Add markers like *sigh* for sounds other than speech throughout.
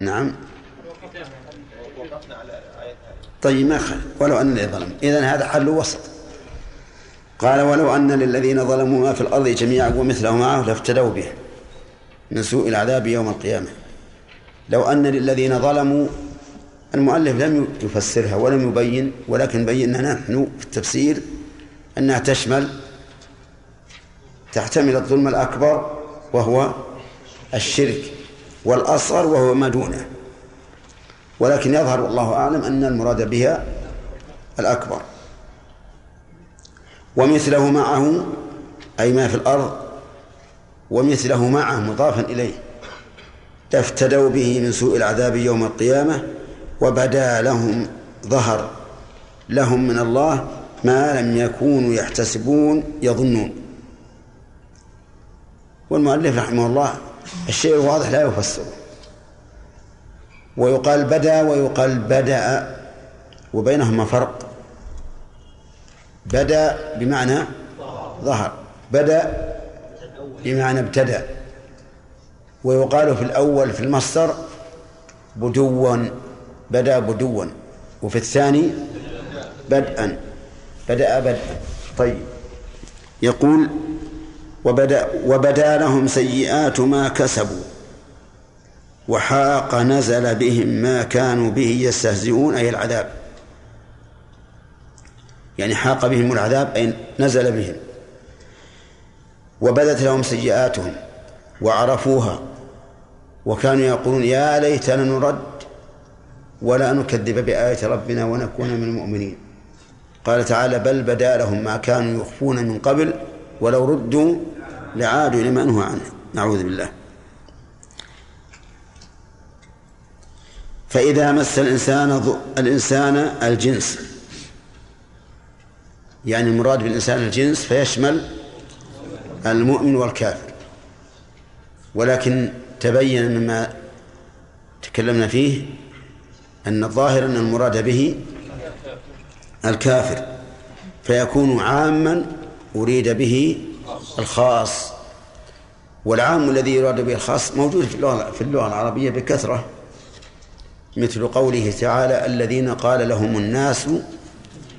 نعم. طيب ما خل ولو أن الذي ظلم إذن هذا حل وسط. قال ولو أن للذين ظلموا ما في الأرض جميعا ومثله معه لافتدوا به. من سوء العذاب يوم القيامة. لو أن للذين ظلموا المؤلف لم يفسرها ولم يبين ولكن بينا نحن في التفسير أنها تشمل تحتمل الظلم الأكبر وهو الشرك. والأصغر وهو ما دونه. ولكن يظهر والله أعلم أن المراد بها الأكبر. ومثله معه أي ما في الأرض ومثله معه مضافا إليه. افتدوا به من سوء العذاب يوم القيامة وبدا لهم ظهر. لهم من الله ما لم يكونوا يحتسبون يظنون. والمؤلف رحمه الله الشيء الواضح لا يفسر. ويقال بدا ويقال بدأ وبينهما فرق. بدا بمعنى ظهر بدا بمعنى ابتدأ. ويقال في الأول في المصدر بدوا بدا بدوا وفي الثاني بدءا بدأ بدءا. طيب يقول وبدا وبدا لهم سيئات ما كسبوا وحاق نزل بهم ما كانوا به يستهزئون أي العذاب. يعني حاق بهم العذاب أي نزل بهم. وبدت لهم سيئاتهم وعرفوها وكانوا يقولون يا ليتنا نرد ولا نكذب بآية ربنا ونكون من المؤمنين. قال تعالى بل بدا لهم ما كانوا يخفون من قبل ولو ردوا لعادوا لما نهوا عنه. نعوذ بالله. فإذا مس الإنسان الإنسان الجنس يعني المراد بالإنسان الجنس فيشمل المؤمن والكافر. ولكن تبين مما تكلمنا فيه أن الظاهر أن المراد به الكافر فيكون عاما أريد به الخاص. والعام الذي يراد به الخاص موجود في اللغة في اللغة العربية بكثرة مثل قوله تعالى الذين قال لهم الناس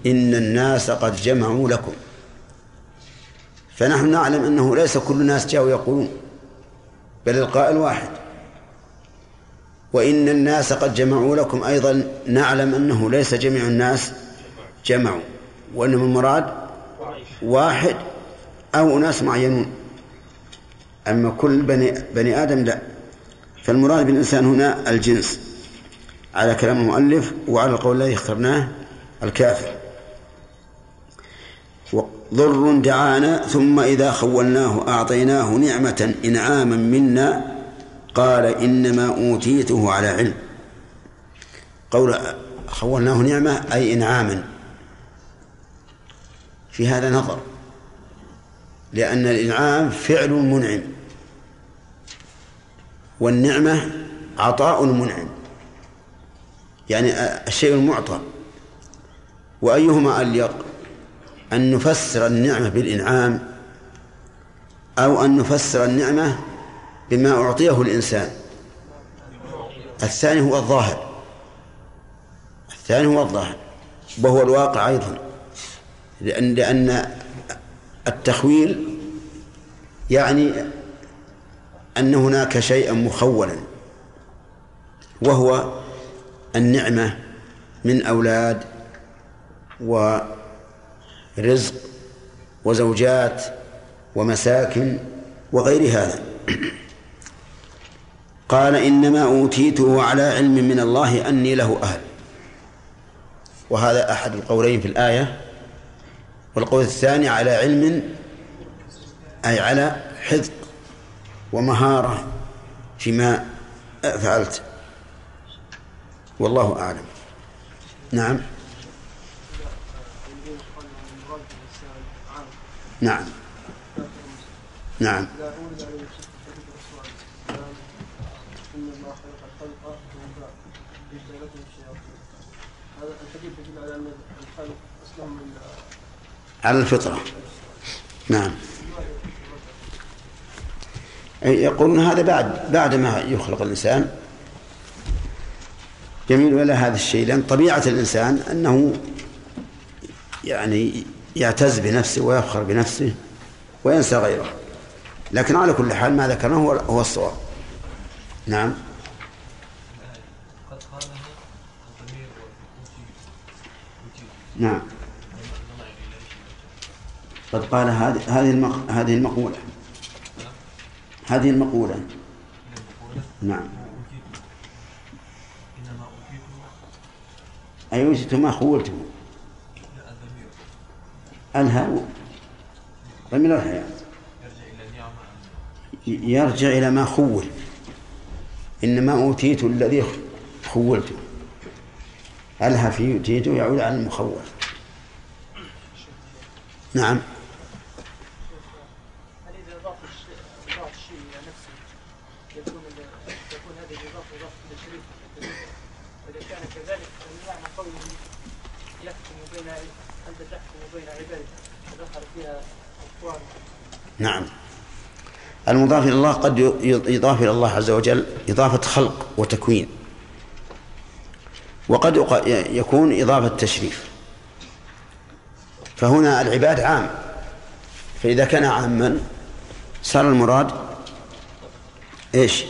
إن الناس قد جمعوا لكم. فنحن نعلم أنه ليس كل الناس جاءوا يقولون بل القائل واحد. وإن الناس قد جمعوا لكم أيضا نعلم أنه ليس جميع الناس جمعوا وإنما المراد واحد. أو أناس معينون أما كل بني, بني آدم لا. فالمراد بالإنسان هنا الجنس. على كلام المؤلف وعلى القول الذي اخترناه الكافر. ضر دعانا ثم إذا خولناه أعطيناه نعمة إنعاما منا قال إنما أوتيته على علم. قول خولناه نعمة أي إنعاما. في هذا نظر. لأن الإنعام فعل منعم. والنعمة عطاء منعم. يعني الشيء المعطى. وأيهما أليق؟ أن نفسر النعمة بالإنعام أو أن نفسر النعمة بما أعطيه الإنسان. الثاني هو الظاهر. الثاني هو الظاهر. وهو الواقع أيضا. لأن لأن التخويل يعني أن هناك شيئا مخولا وهو النعمة من أولاد ورزق وزوجات ومساكن وغير هذا. *clears throat* قال إنما أوتيته على علم من الله أني له أهل. وهذا أحد القولين في الآية. والقول الثاني على علم أي على حذق ومهارة فيما فعلت. والله أعلم. نعم. نعم. نعم. على الفطرة. نعم. يقولون هذا بعد بعد ما يخلق الإنسان. يميل إلى هذا الشيء لأن طبيعة الإنسان أنه يعني يعتز بنفسه ويفخر بنفسه وينسى غيره. لكن على كل حال ما ذكرناه هو الصواب. نعم. نعم. قد قال هذه هذه هذه المقولة. هذه المقولة. نعم. أي وجدت ما خولته الها ضمير الحياة يرجع إلى ما خول. إنما أوتيت الذي خولته ألها في أوتيته يعود على المخول. نعم. نعم. المضاف إلى الله قد يضاف إلى الله عز وجل إضافة خلق وتكوين. وقد يكون إضافة تشريف. فهنا العباد عام. فإذا كان عاما صار المراد إيش؟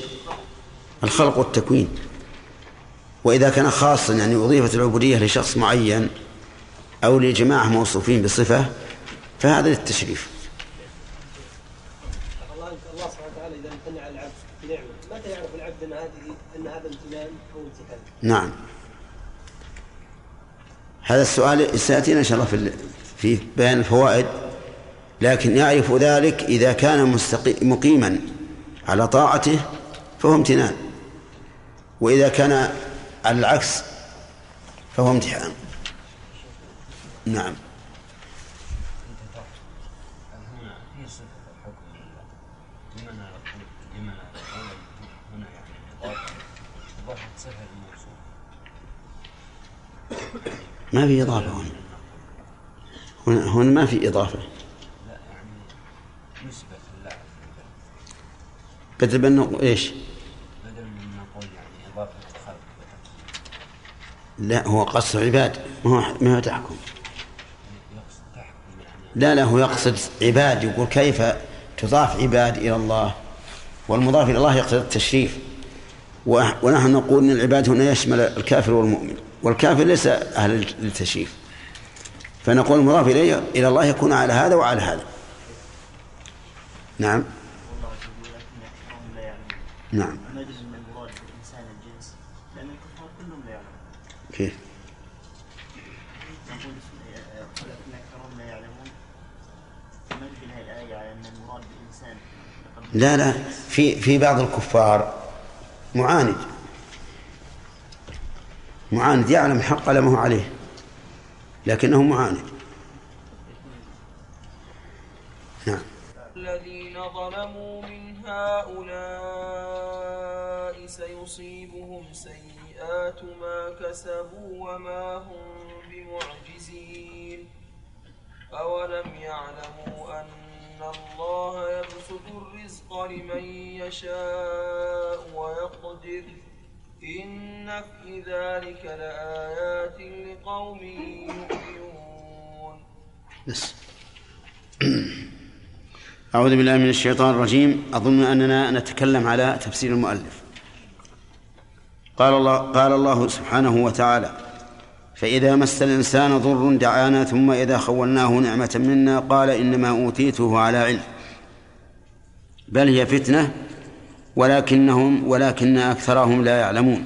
الخلق والتكوين. وإذا كان خاصا يعني أضيفت العبودية لشخص معين أو لجماعة موصوفين بصفة فهذا للتشريف. نعم. هذا السؤال سيأتينا إن شاء الله في في بيان الفوائد لكن يعرف ذلك إذا كان مقيما على طاعته فهو امتنان وإذا كان على العكس فهو امتحان. نعم. ما في إضافة هنا. هنا, هنا ما في إضافة. بدل بأنه إيش؟ بدل من نقول يعني إضافة خلق لا هو قصر عباد ما هو ما هو تحكم. لا هو يقصد عباد يقول كيف تضاف عباد إلى الله؟ والمضاف إلى الله يقصد التشريف. ونحن نقول أن العباد هنا يشمل الكافر والمؤمن والكافر ليس أهل للتشريف. فنقول المضاف إليه إلى الله يكون على هذا وعلى هذا. نعم. نعم. لا لا في في بعض الكفار معاند. معاند يعلم حق ما هو عليه لكنه معاند. نعم. الذين ظلموا من هؤلاء سيصيبهم سيئات ما كسبوا وما هم بمعجزين. أولم يعلموا أن الله يبسط الرزق لمن يشاء ويقدر إن في ذلك لآيات لقوم يؤمنون. بس. أعوذ بالله من الشيطان الرجيم. أظن أننا نتكلم على تفسير المؤلف. قال الله قال الله سبحانه وتعالى فإذا مس الإنسان ضر دعانا ثم إذا خولناه نعمة منا قال إنما أوتيته على علم. بل هي فتنة ولكنهم ولكن أكثرهم لا يعلمون.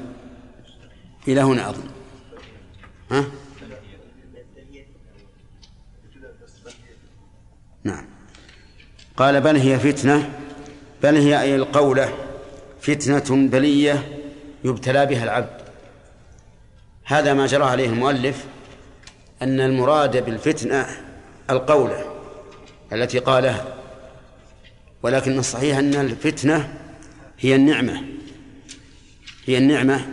إلى هنا أظن. ها؟ نعم. قال بل هي فتنة بل هي أي القولة فتنة بلية يبتلى بها العبد. هذا ما جرى عليه المؤلف أن المراد بالفتنة القولة التي قالها ولكن الصحيح أن الفتنة هي النعمة هي النعمة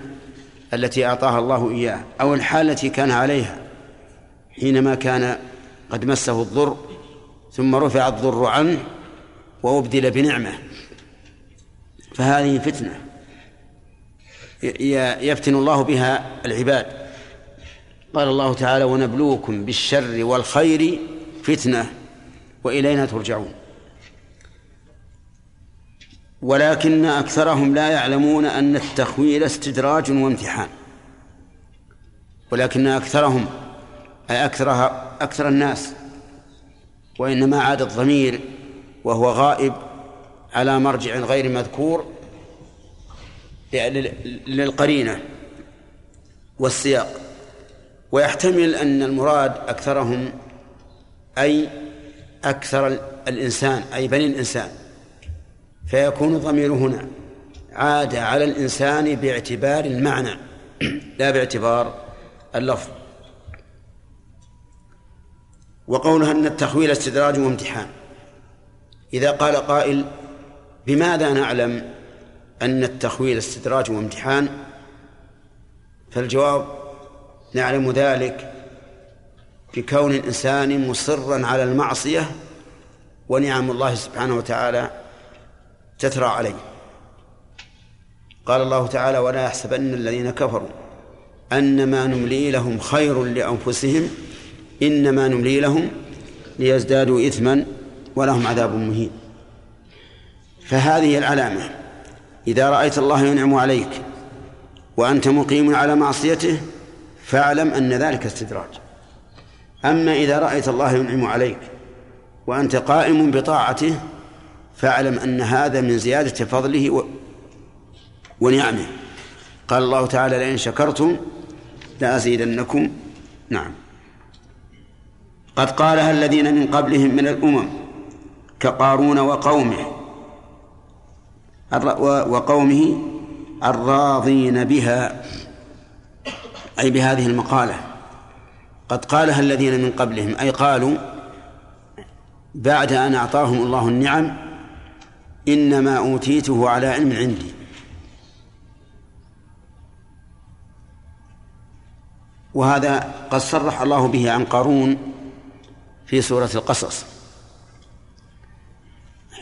التي أعطاها الله إياه أو الحال التي كان عليها حينما كان قد مسه الضر ثم رفع الضر عنه وأبدل بنعمة. فهذه فتنة. يفتن الله بها العباد. قال الله تعالى ونبلوكم بالشر والخير فتنة وإلينا ترجعون. ولكن أكثرهم لا يعلمون أن التخويل استدراج وامتحان. ولكن أكثرهم أي أكثرها أكثر الناس وإنما عاد الضمير وهو غائب على مرجع غير مذكور للقرينة والسياق. ويحتمل أن المراد أكثرهم أي أكثر الإنسان أي بني الإنسان. فيكون الضمير هنا. عاد على الإنسان باعتبار المعنى لا باعتبار اللفظ. وقولها أن التخويل استدراج وامتحان. إذا قال قائل بماذا نعلم أن التخويل استدراج وامتحان فالجواب نعلم ذلك بكون الإنسان مصرا على المعصية ونعم الله سبحانه وتعالى تترى عليه. قال الله تعالى ولا يحسبن الذين كفروا أنما نملي لهم خير لأنفسهم إنما نملي لهم ليزدادوا إثما ولهم عذاب مهين. فهذه العلامة إذا رأيت الله ينعم عليك وأنت مقيم على معصيته فاعلم أن ذلك استدراج. أما إذا رأيت الله ينعم عليك وأنت قائم بطاعته فاعلم أن هذا من زيادة فضله و... ونعمه. قال الله تعالى لئن شكرتم لأزيدنكم. نعم. قد قالها الذين من قبلهم من الأمم كقارون وقومه وقومه الراضين بها أي بهذه المقالة. قد قالها الذين من قبلهم أي قالوا بعد أن أعطاهم الله النعم إنما أوتيته على علم عندي. وهذا قد صرح الله به عن قارون في سورة القصص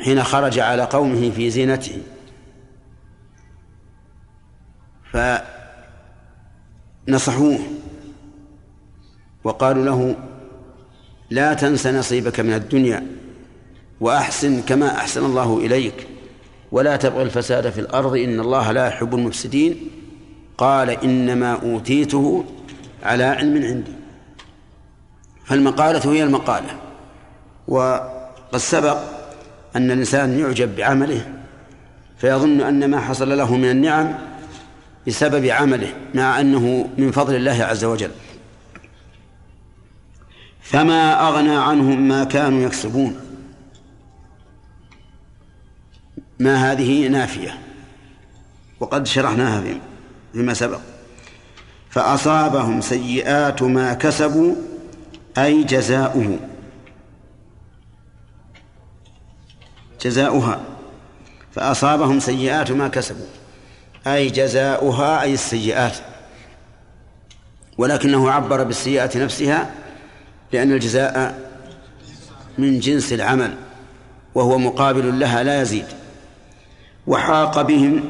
حين خرج على قومه في زينته. فنصحوه وقالوا له لا تنس نصيبك من الدنيا وأحسن كما أحسن الله إليك ولا تبغي الفساد في الأرض إن الله لا يحب المفسدين قال إنما أوتيته على علم عندي فالمقالة هي المقالة وقد سبق أن الإنسان يعجب بعمله فيظن أن ما حصل له من النعم بسبب عمله مع أنه من فضل الله عز وجل. فما أغنى عنهم ما كانوا يكسبون. ما هذه نافية. وقد شرحناها فيما سبق. فأصابهم سيئات ما كسبوا أي جزاؤه. جزاؤها. فأصابهم سيئات ما كسبوا. أي جزاؤها أي السيئات. ولكنه عبر بالسيئة نفسها لأن الجزاء من جنس العمل وهو مقابل لها لا يزيد. وحاق بهم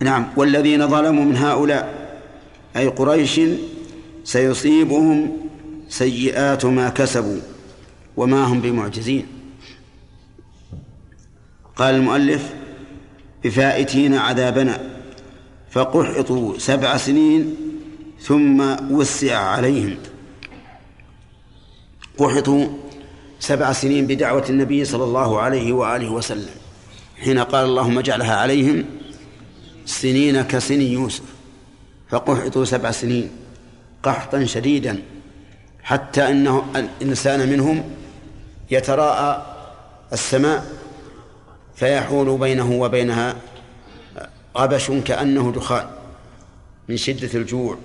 نعم والذين ظلموا من هؤلاء أي قريش سيصيبهم سيئات ما كسبوا وما هم بمعجزين. قال المؤلف بفائتين عذابنا فقحطوا سبع سنين ثم وسع عليهم. قحطوا سبع سنين بدعوة النبي صلى الله عليه وآله وسلم. حين قال اللهم اجعلها عليهم سنين كسن يوسف. فقحطوا سبع سنين قحطا شديدا حتى انه الإنسان منهم يتراءى السماء فيحول بينه وبينها غبش كأنه دخان من شدة الجوع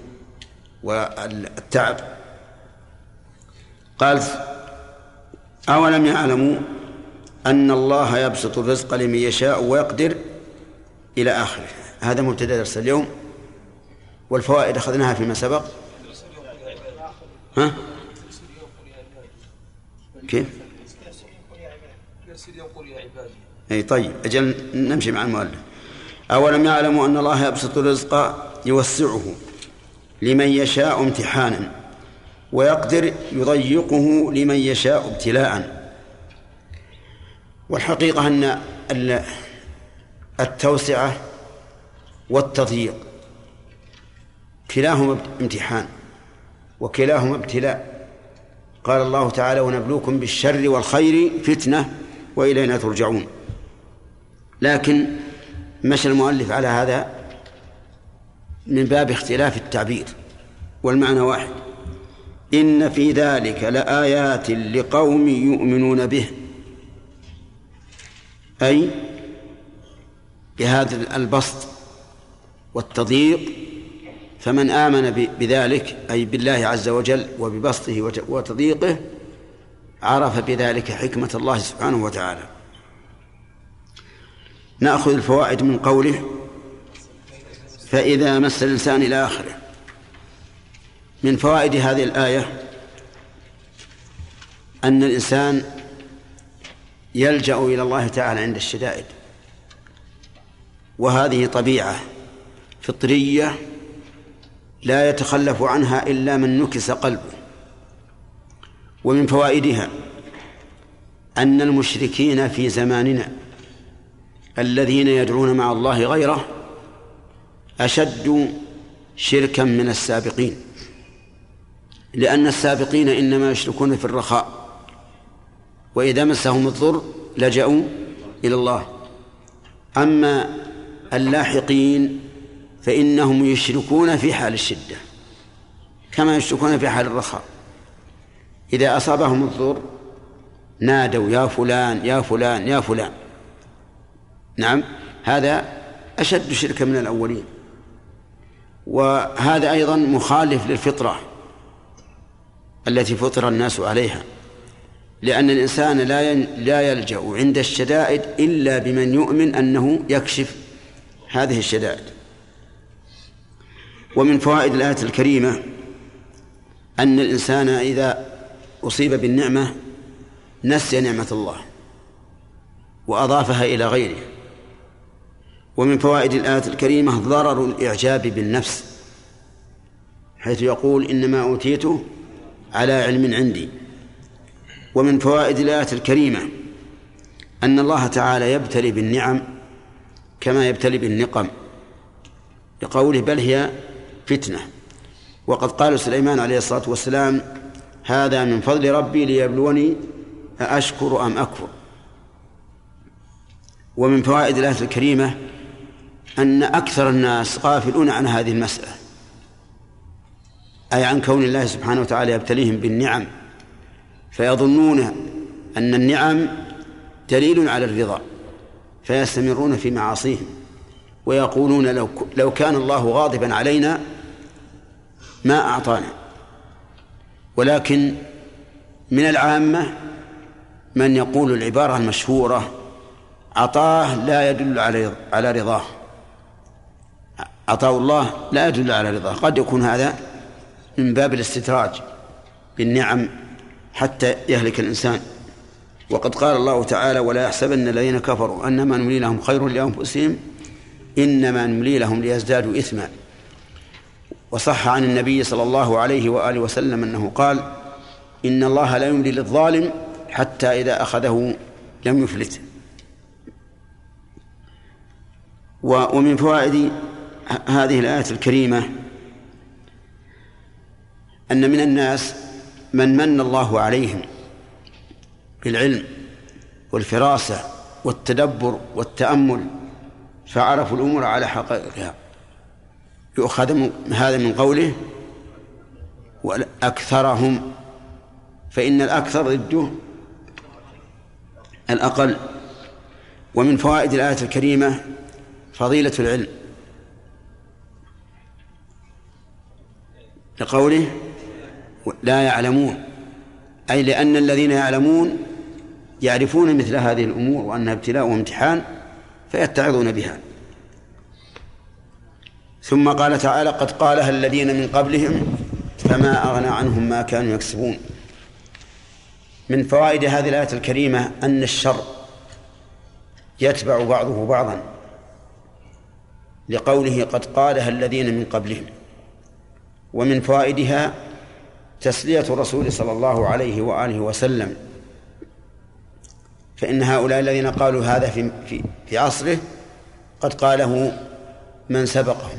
والتعب. قال أولم يعلموا أن الله يبسط الرزق لمن يشاء ويقدر إلى آخره؟ هذا مبتدأ درس اليوم والفوائد أخذناها فيما سبق. ها؟ كيف؟ أي طيب أجل نمشي مع المؤلف. أولم يعلموا أن الله يبسط الرزق يوسعه لمن يشاء امتحانا ويقدر يضيقه لمن يشاء ابتلاء. والحقيقة أن التوسعة والتضييق كلاهما امتحان وكلاهما ابتلاء. قال الله تعالى ونبلوكم بالشر والخير فتنة وإلينا ترجعون. لكن مشى المؤلف على هذا من باب اختلاف التعبير والمعنى واحد. إن في ذلك لآيات لقوم يؤمنون به. أي بهذا البسط والتضييق فمن آمن بذلك أي بالله عز وجل وببسطه وتضييقه عرف بذلك حكمة الله سبحانه وتعالى. نأخذ الفوائد من قوله فإذا مس الإنسان إلى آخره. من فوائد هذه الآية أن الإنسان يلجأ إلى الله تعالى عند الشدائد. وهذه طبيعة فطرية لا يتخلف عنها إلا من نكس قلبه. ومن فوائدها أن المشركين في زماننا الذين يدعون مع الله غيره أشد شركا من السابقين. لأن السابقين إنما يشركون في الرخاء وإذا مسهم الضر لجأوا إلى الله. أما اللاحقين فإنهم يشركون في حال الشدة كما يشركون في حال الرخاء. إذا أصابهم الضر نادوا يا فلان يا فلان يا فلان. نعم. هذا أشد شركا من الأولين. وهذا أيضا مخالف للفطرة التي فطر الناس عليها. لأن الإنسان لا لا يلجأ عند الشدائد إلا بمن يؤمن أنه يكشف هذه الشدائد. ومن فوائد الآية الكريمة أن الإنسان إذا أصيب بالنعمة نسي نعمة الله وأضافها إلى غيره. ومن فوائد الآية الكريمة ضرر الإعجاب بالنفس حيث يقول إنما أوتيته على علم عندي. ومن فوائد الآية الكريمة أن الله تعالى يبتلي بالنعم كما يبتلي بالنقم لقوله بل هي فتنة. وقد قال سليمان عليه الصلاة والسلام هذا من فضل ربي ليبلوني أأشكر أم أكفر. ومن فوائد الآية الكريمة أن أكثر الناس غافلون عن هذه المسألة أي عن كون الله سبحانه وتعالى يبتليهم بالنعم فيظنون أن النعم دليل على الرضا فيستمرون في معاصيهم ويقولون لو لو كان الله غاضبا علينا ما أعطانا. ولكن من العامة من يقول العبارة المشهورة عطاه لا يدل على على رضاه. عطاء الله لا يدل على رضاه قد يكون هذا من باب الاستدراج بالنعم حتى يهلك الإنسان. وقد قال الله تعالى ولا يحسبن الذين كفروا أنما نملي لهم خير لأنفسهم إنما نملي لهم ليزدادوا إثما. وصح عن النبي صلى الله عليه وآله وسلم أنه قال إن الله لا يملي للظالم حتى إذا أخذه لم يفلت. ومن فوائد هذه الآية الكريمة أن من الناس من من الله عليهم بالعلم والفراسة والتدبر والتأمل فعرفوا الأمور على حقائقها. يؤخذ هذا من قوله وأكثرهم فإن الأكثر ضده الأقل. ومن فوائد الآية الكريمة فضيلة العلم. لقوله لا يعلمون أي لأن الذين يعلمون يعرفون مثل هذه الأمور وأنها ابتلاء وامتحان فيتعظون بها. ثم قال تعالى قد قالها الذين من قبلهم فما أغنى عنهم ما كانوا يكسبون. من فوائد هذه الآية الكريمة أن الشر يتبع بعضه بعضا لقوله قد قالها الذين من قبلهم. ومن فوائدها تسلية الرسول صلى الله عليه وآله وسلم. فإن هؤلاء الذين قالوا هذا في في في عصره قد قاله من سبقهم.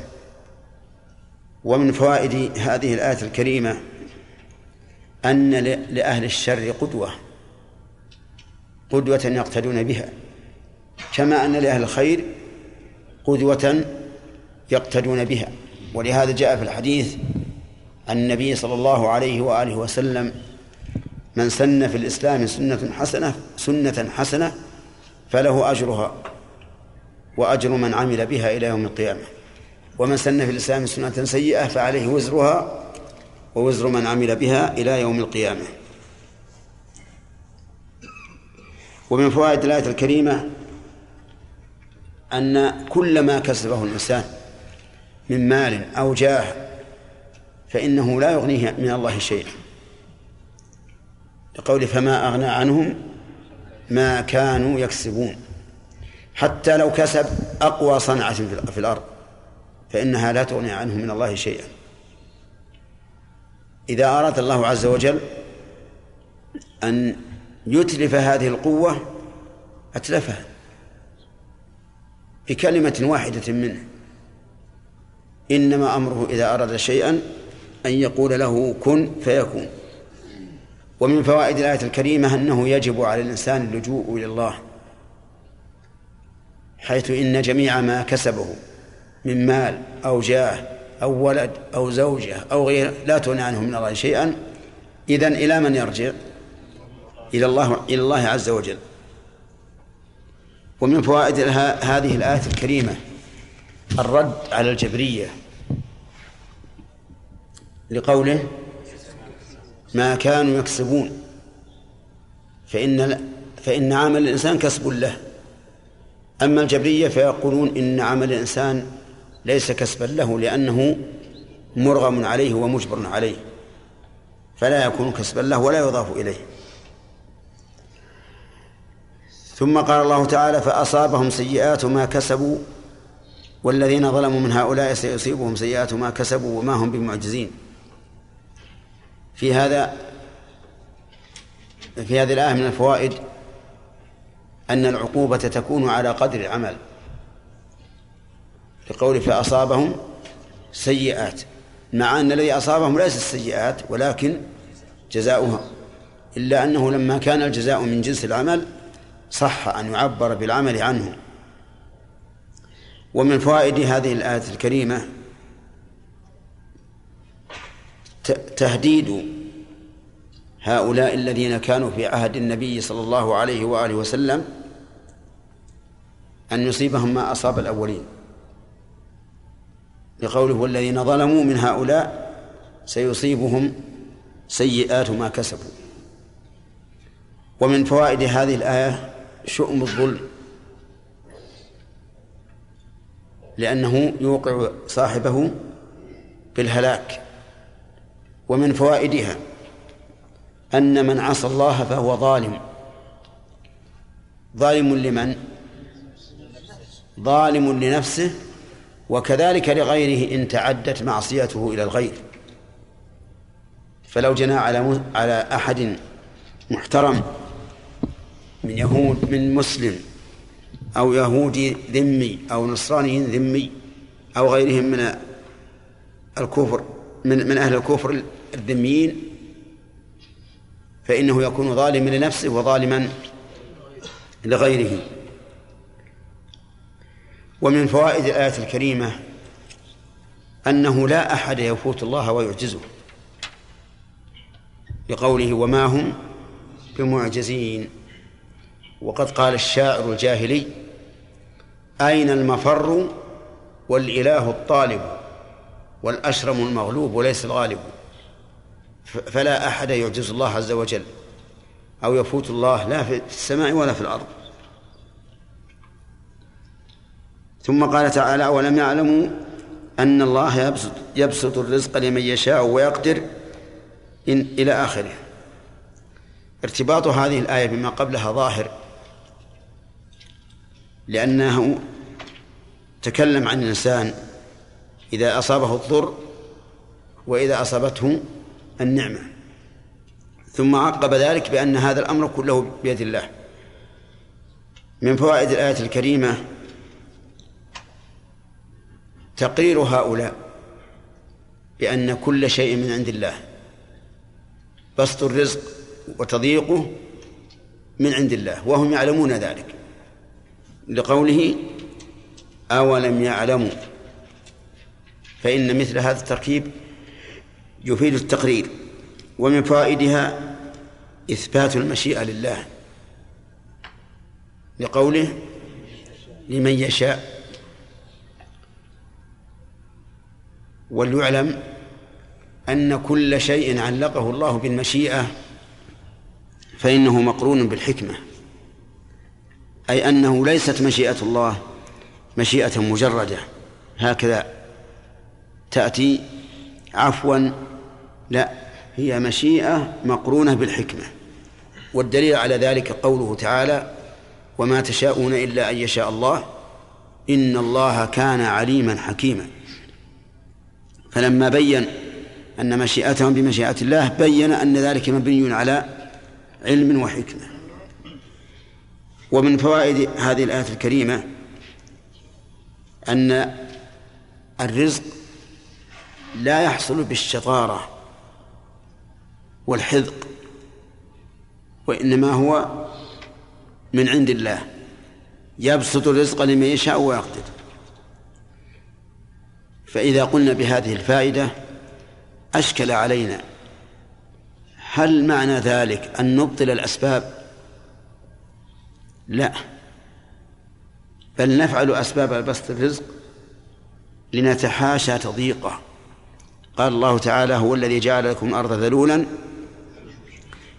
ومن فوائد هذه الآية الكريمة أن لأهل الشر قدوة قدوة يقتدون بها كما أن لأهل الخير قدوة يقتدون بها. ولهذا جاء في الحديث النبي صلى الله عليه وآله وسلم من سن في الإسلام سنة حسنة سنة حسنة فله أجرها وأجر من عمل بها إلى يوم القيامة. ومن سن في الإسلام سنة سيئة فعليه وزرها ووزر من عمل بها إلى يوم القيامة. ومن فوائد الآية الكريمة أن كل ما كسبه الإنسان من مال أو جاه فإنه لا يغنيه من الله شيئا. لقول فما أغنى عنهم ما كانوا يكسبون. حتى لو كسب أقوى صنعة في الأرض فإنها لا تغني عنه من الله شيئا. إذا أراد الله عز وجل أن يتلف هذه القوة أتلفها بكلمة واحدة منه. إنما أمره إذا أراد شيئا أن يقول له كن فيكون. ومن فوائد الآية الكريمة أنه يجب على الإنسان اللجوء إلى الله حيث إن جميع ما كسبه من مال أو جاه أو ولد أو زوجة أو غيره لا تغني عنه من الله شيئا إذن إلى من يرجع؟ إلى الله إلى الله عز وجل. ومن فوائد هذه الآية الكريمة الرد على الجبرية لقوله ما كانوا يكسبون. فإن فإن عمل الإنسان كسب له. أما الجبرية فيقولون إن عمل الإنسان ليس كسبا له لأنه مرغم عليه ومجبر عليه. فلا يكون كسبا له ولا يضاف إليه. ثم قال الله تعالى فأصابهم سيئات ما كسبوا والذين ظلموا من هؤلاء سيصيبهم سيئات ما كسبوا وما هم بمعجزين. في هذا في هذه الآية من الفوائد أن العقوبة تكون على قدر العمل لقول فأصابهم سيئات مع أن الذي أصابهم ليس السيئات ولكن جزاؤها إلا أنه لما كان الجزاء من جنس العمل صح أن يعبر بالعمل عنه. ومن فوائد هذه الآية الكريمة تهديد هؤلاء الذين كانوا في عهد النبي صلى الله عليه وآله وسلم أن يصيبهم ما أصاب الأولين. لقوله والذين ظلموا من هؤلاء سيصيبهم سيئات ما كسبوا. ومن فوائد هذه الآية شؤم الظلم لأنه يوقع صاحبه بالهلاك ومن فوائدها أن من عصى الله فهو ظالم ظالم لمن؟ ظالم لنفسه وكذلك لغيره إن تعدت معصيته إلى الغير فلو جنى على على أحد محترم من يهود من مسلم أو يهودي ذمي أو نصراني ذمي أو غيرهم من الكفر من من أهل الكفر الذميين فإنه يكون ظالما لنفسه وظالما لغيره. ومن فوائد الآية الكريمة أنه لا أحد يفوت الله ويعجزه لقوله وما هم بمعجزين. وقد قال الشاعر الجاهلي أين المفر والإله الطالب والأشرم المغلوب وليس الغالب؟ فلا أحد يعجز الله عز وجل أو يفوت الله لا في السماء ولا في الأرض. ثم قال تعالى أولم يعلموا أن الله يبسط, يبسط الرزق لمن يشاء ويقدر إن إلى آخره. ارتباط هذه الآية بما قبلها ظاهر لأنه تكلم عن الإنسان إذا أصابه الضر وإذا أصابته النعمة. ثم عقب ذلك بأن هذا الأمر كله بيد الله. من فوائد الآية الكريمة تقرير هؤلاء بأن كل شيء من عند الله. بسط الرزق وتضييقه من عند الله وهم يعلمون ذلك. لقوله أولم يعلموا؟ فإن مثل هذا التركيب يفيد التقرير ومن فوائدها إثبات المشيئة لله لقوله لمن يشاء وليعلم أن كل شيء علقه الله بالمشيئة فإنه مقرون بالحكمة أي أنه ليست مشيئة الله مشيئة مجردة هكذا تأتي عفوا لا هي مشيئة مقرونة بالحكمة والدليل على ذلك قوله تعالى وما تشاءون إلا أن يشاء الله إن الله كان عليما حكيما. فلما بين أن مشيئتهم بمشيئة الله بين أن ذلك مبني على علم وحكمة. ومن فوائد هذه الآية الكريمة أن الرزق لا يحصل بالشطارة. والحذق وإنما هو من عند الله يبسط الرزق لمن يشاء ويقدر. فإذا قلنا بهذه الفائدة أشكل علينا هل معنى ذلك أن نبطل الأسباب؟ لا. بل نفعل أسباب بسط الرزق لنتحاشى تضييقه. قال الله تعالى هو الذي جعل لكم الأرض ذلولا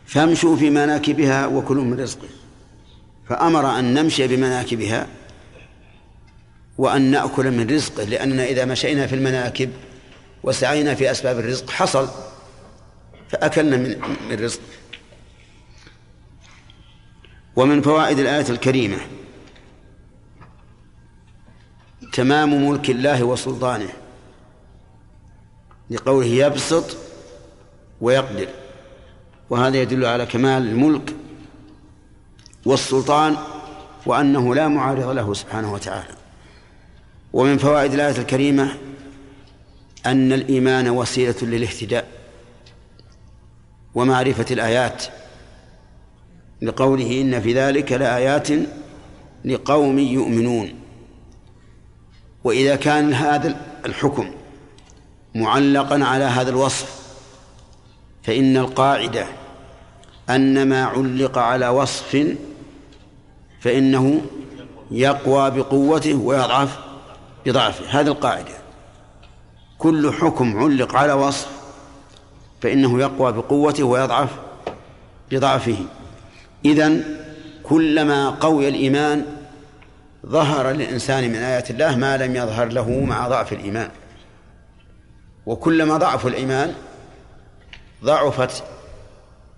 فامشوا في مناكبها وكلوا من رزقه. فأمر أن نمشي بمناكبها وأن نأكل من رزقه لأننا إذا مشينا في المناكب وسعينا في أسباب الرزق حصل فأكلنا من من رزقه ومن فوائد الآية الكريمة تمام ملك الله وسلطانه لقوله يبسط ويقدر. وهذا يدل على كمال الملك والسلطان وأنه لا معارض له سبحانه وتعالى. ومن فوائد الآية الكريمة أن الإيمان وسيلة للاهتداء ومعرفة الآيات لقوله إن في ذلك لآيات لقوم يؤمنون. وإذا كان هذا الحكم معلقا على هذا الوصف فإن القاعدة أن ما علق على وصف فإنه يقوى بقوته ويضعف بضعفه. هذه القاعدة. كل حكم علق على وصف فإنه يقوى بقوته ويضعف بضعفه. إذن كلما قوي الإيمان ظهر للإنسان من آيات الله ما لم يظهر له مع ضعف الإيمان. وكلما ضعف الإيمان ضعفت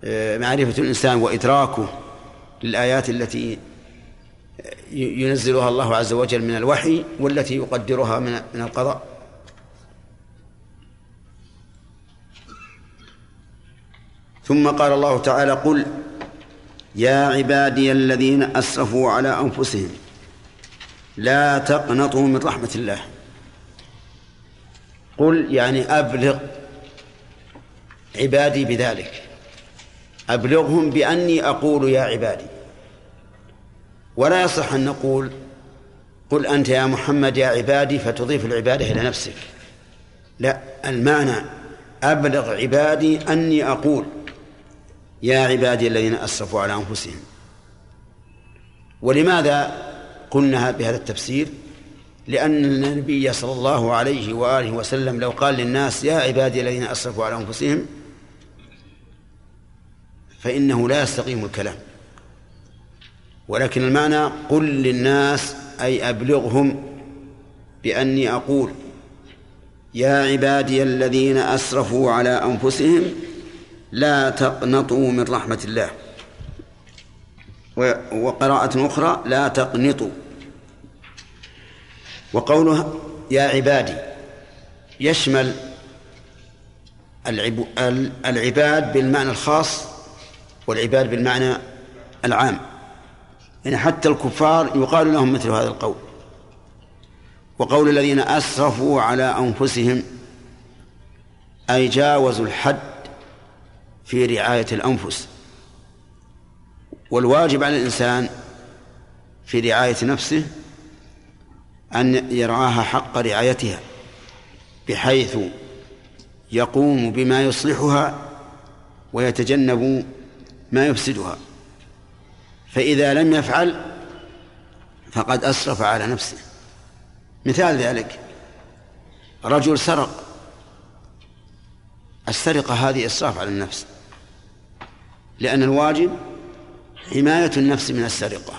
آه، معرفة الإنسان وإدراكه للآيات التي ينزلها الله عز وجل من الوحي والتي يقدرها من من القضاء. ثم قال الله تعالى قل يا عبادي الذين أسرفوا على أنفسهم لا تقنطوا من رحمة الله. قل يعني أبلغ عبادي بذلك. أبلغهم بأني أقول يا عبادي. ولا يصح أن نقول قل أنت يا محمد يا عبادي فتضيف العبادة إلى نفسك. لا المعنى أبلغ عبادي أني أقول يا عبادي الذين أسرفوا على أنفسهم. ولماذا قلنا بهذا التفسير؟ لأن النبي صلى الله عليه وآله وسلم لو قال للناس يا عبادي الذين أسرفوا على أنفسهم فإنه لا يستقيم الكلام. ولكن المعنى قل للناس أي أبلغهم بأني أقول يا عبادي الذين أسرفوا على أنفسهم لا تقنطوا من رحمة الله. وقراءة أخرى لا تقنطوا. وقوله يا عبادي يشمل العباد بالمعنى الخاص والعباد بالمعنى العام. يعني حتى الكفار يقال لهم مثل هذا القول. وقول الذين أسرفوا على أنفسهم أي جاوزوا الحد في رعاية الأنفس. والواجب على الإنسان في رعاية نفسه أن يرعاها حق رعايتها بحيث يقوم بما يصلحها ويتجنب ما يفسدها. فإذا لم يفعل فقد أسرف على نفسه. مثال ذلك رجل سرق. السرقة هذه إسراف على النفس. لأن الواجب حماية النفس من السرقة.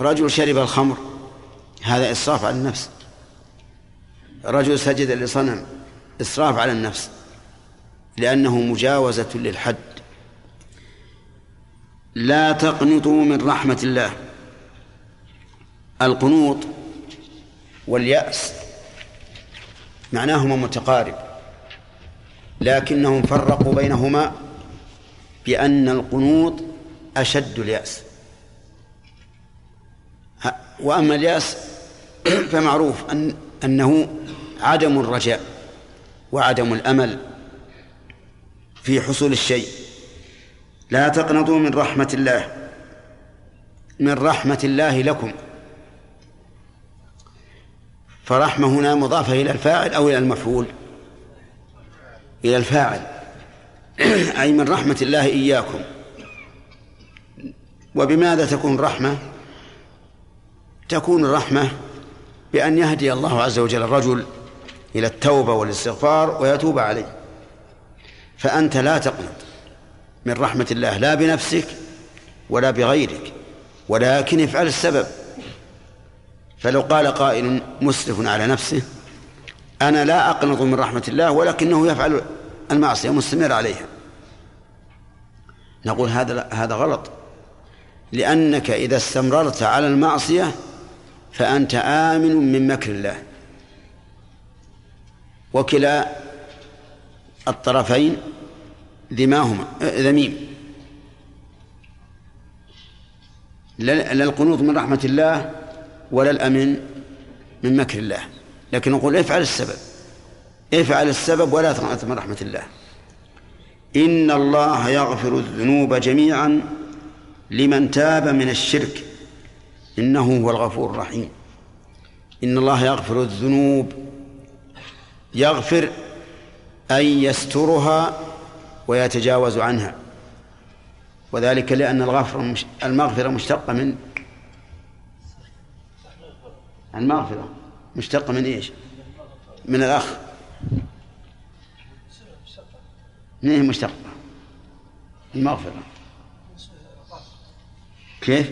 رجل شرب الخمر هذا إسراف على النفس. رجل سجد لصنم إسراف على النفس. لأنه مجاوزة للحد. لا تقنطوا من رحمة الله. القنوط واليأس معناهما متقارب لكنهم فرقوا بينهما بأن القنوط أشد اليأس. وأما اليأس *coughs* فمعروف أن أنه عدم الرجاء وعدم الأمل في حصول الشيء. لا تقنطوا من رحمة الله. من رحمة الله لكم. فرحمة هنا مضافة إلى الفاعل أو إلى المفعول. إلى الفاعل. *clears throat* أي من رحمة الله إياكم. وبماذا تكون الرحمة؟ تكون الرحمة بأن يهدي الله عز وجل الرجل إلى التوبة والاستغفار ويتوب عليه. فأنت لا تقنط. من رحمة الله لا بنفسك ولا بغيرك ولكن افعل السبب. فلو قال قائل مسرف على نفسه أنا لا أقنط من رحمة الله ولكنه يفعل المعصية مستمر عليها. نقول هذا هذا غلط. لأنك إذا استمررت على المعصية فأنت آمن من مكر الله. وكلا الطرفين ذماهما ذميم. لا القنوط من رحمة الله ولا الأمن من مكر الله. لكن نقول افعل السبب. افعل السبب ولا تقنط من رحمة الله. إن الله يغفر الذنوب جميعا لمن تاب من الشرك. إنه هو الغفور الرحيم. إن الله يغفر الذنوب يغفر أي يسترها ويتجاوز عنها وذلك لأن الغفر المغفرة مشتقة من المغفرة مشتقة من إيش؟ من الأخ من هي مشتقة؟ المغفرة كيف؟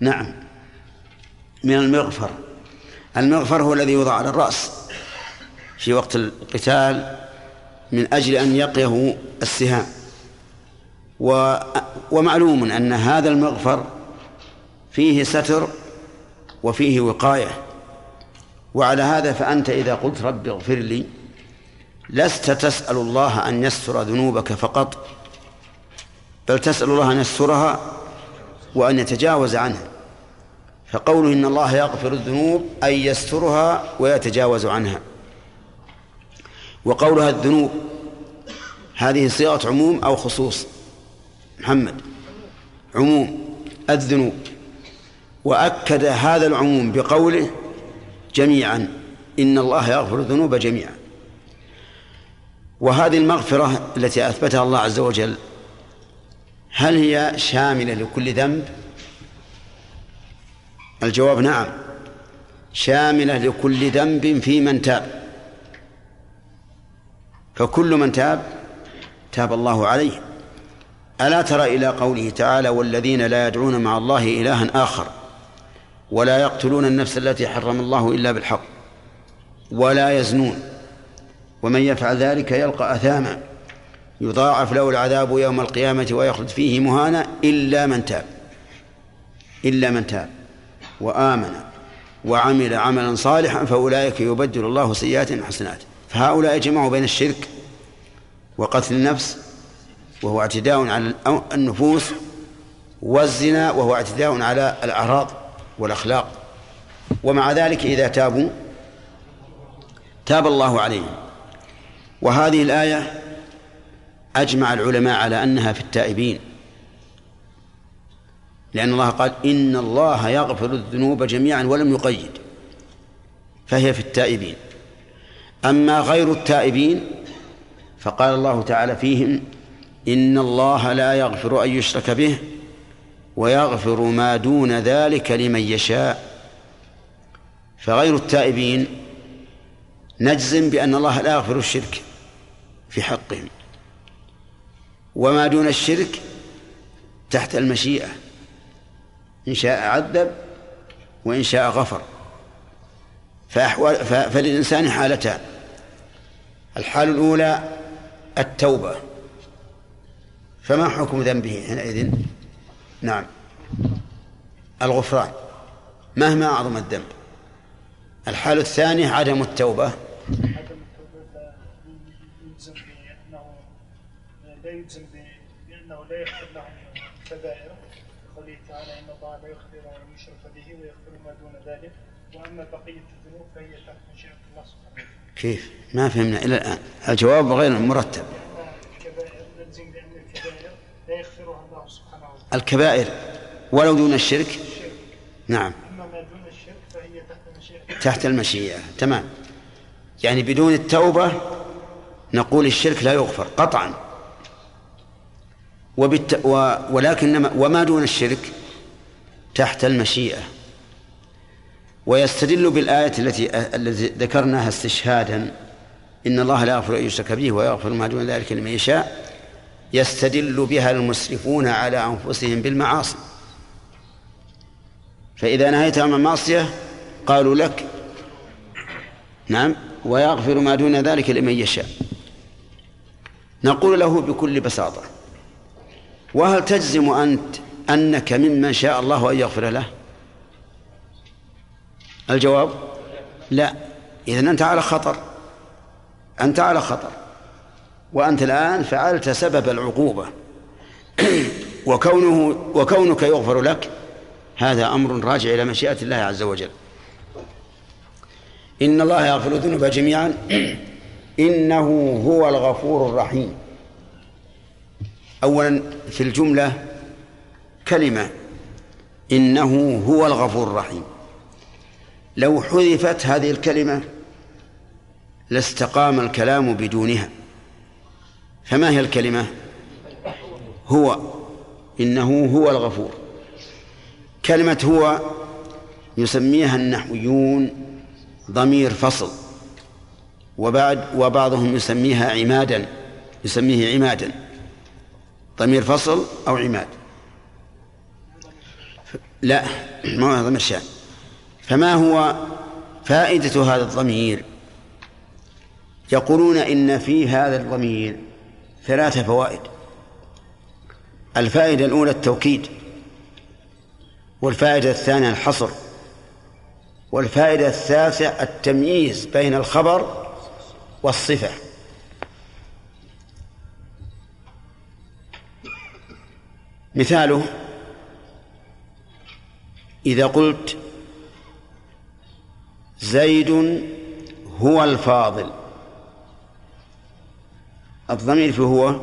نعم من المغفر المغفر هو الذي يوضع على الرأس في وقت القتال من أجل أن يقيه السهام. و ومعلوم أن هذا المغفر فيه ستر وفيه وقاية. وعلى هذا فأنت إذا قلت رب اغفر لي لست تسأل الله أن يستر ذنوبك فقط بل تسأل الله أن يسترها وأن يتجاوز عنها. فقوله إن الله يغفر الذنوب أي يسترها ويتجاوز عنها. وقولها الذنوب هذه صيغة عموم أو خصوص. محمد عموم الذنوب. وأكد هذا العموم بقوله جميعا إن الله يغفر الذنوب جميعا. وهذه المغفرة التي أثبتها الله عز وجل هل هي شاملة لكل ذنب؟ الجواب نعم. شاملة لكل ذنب في من تاب. فكل من تاب تاب الله عليه. ألا ترى إلى قوله تعالى والذين لا يدعون مع الله إلها آخر ولا يقتلون النفس التي حرم الله إلا بالحق ولا يزنون ومن يفعل ذلك يلقى أثاما يضاعف له العذاب يوم القيامة ويخلد فيه مهانا إلا من تاب. إلا من تاب. وآمن وعمل عملا صالحا فأولئك يبدل الله سيئات حسنات. فهؤلاء جمعوا بين الشرك وقتل النفس وهو اعتداء على النفوس والزنا وهو اعتداء على الأعراض والأخلاق. ومع ذلك إذا تابوا تاب الله عليهم. وهذه الآية أجمع العلماء على أنها في التائبين. لأن الله قال إن الله يغفر الذنوب جميعا ولم يقيد فهي في التائبين. أما غير التائبين فقال الله تعالى فيهم إن الله لا يغفر أن يشرك به ويغفر ما دون ذلك لمن يشاء. فغير التائبين نجزم بأن الله لا يغفر الشرك في حقهم وما دون الشرك تحت المشيئة. إن شاء عذب وإن شاء غفر. فأحوال فللإنسان حالتان. الحال الأولى التوبة. فما حكم ذنبه حينئذ؟ نعم. الغفران. مهما أعظم الذنب. الحال الثانية عدم التوبة. لا يلزم بأنه لا يغفر لهم قوله تعالى إن الله لا يغفر أن يشرك به ويغفر ما دون ذلك. وأما بقية الذنوب فهي تحت مشيئة الله سبحانه كيف؟ ما فهمنا إلى الآن. الجواب غير مرتب. الكبائر وتعالى. ولو دون الشرك؟ نعم. أما ما دون الشرك فهي تحت مشيئة تحت المشيئة. تمام. يعني بدون التوبة نقول الشرك لا يغفر قطعا. وبالت... و... ولكن وما دون الشرك؟ تحت المشيئة. ويستدل بالآية التي التي ذكرناها استشهادا. إن الله لا يغفر أن يشرك به ويغفر ما دون ذلك لمن يشاء. يستدل بها المسرفون على أنفسهم بالمعاصي. فإذا نهيت عن المعصية قالوا لك نعم ويغفر ما دون ذلك لمن يشاء. نقول له بكل بساطة وهل تجزم أنت أنك ممن شاء الله أن يغفر له. الجواب؟ لا. إذن أنت على خطر. أنت على خطر. وأنت الآن فعلت سبب العقوبة. *clears throat* وكونه وكونك يغفر لك هذا أمر راجع إلى مشيئة الله عز وجل. إن الله يغفر الذنوب جميعا. *clears throat* إنه هو الغفور الرحيم. أولا في الجملة كلمة إنه هو الغفور الرحيم. لو حذفت هذه الكلمة لاستقام الكلام بدونها. فما هي الكلمة؟ هو. إنه هو الغفور. كلمة هو يسميها النحويون ضمير فصل. وبعد وبعضهم يسميها عمادا يسميه عمادا. ضمير فصل أو عماد. لا ما هو ضمير شأن فما هو فائدة هذا الضمير؟ يقولون إن في هذا الضمير ثلاث فوائد. الفائدة الأولى التوكيد والفائدة الثانية الحصر والفائدة الثالثة التمييز بين الخبر والصفة. مثاله إذا قلت زيد هو الفاضل الضمير في هو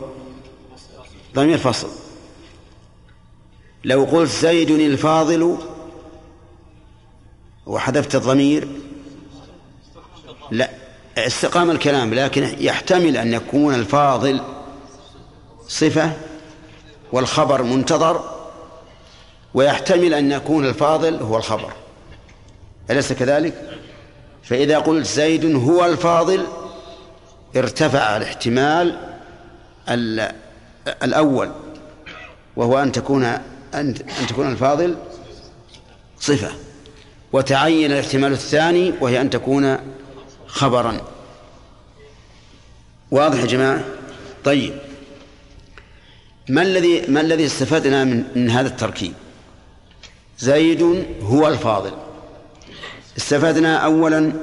ضمير فصل. لو قلت زيد الفاضل وحذفت الضمير لا استقام الكلام لكن يحتمل أن يكون الفاضل صفة والخبر منتظر. ويحتمل أن يكون الفاضل هو الخبر. أليس كذلك؟ فإذا قلت زيد هو الفاضل ارتفع الاحتمال الأول وهو أن تكون أن تكون الفاضل صفة. وتعين الاحتمال الثاني وهي أن تكون خبرا. واضح يا جماعة؟ طيب. ما الذي ما الذي استفدنا من, من هذا التركيب؟ زيد هو الفاضل. استفدنا اولا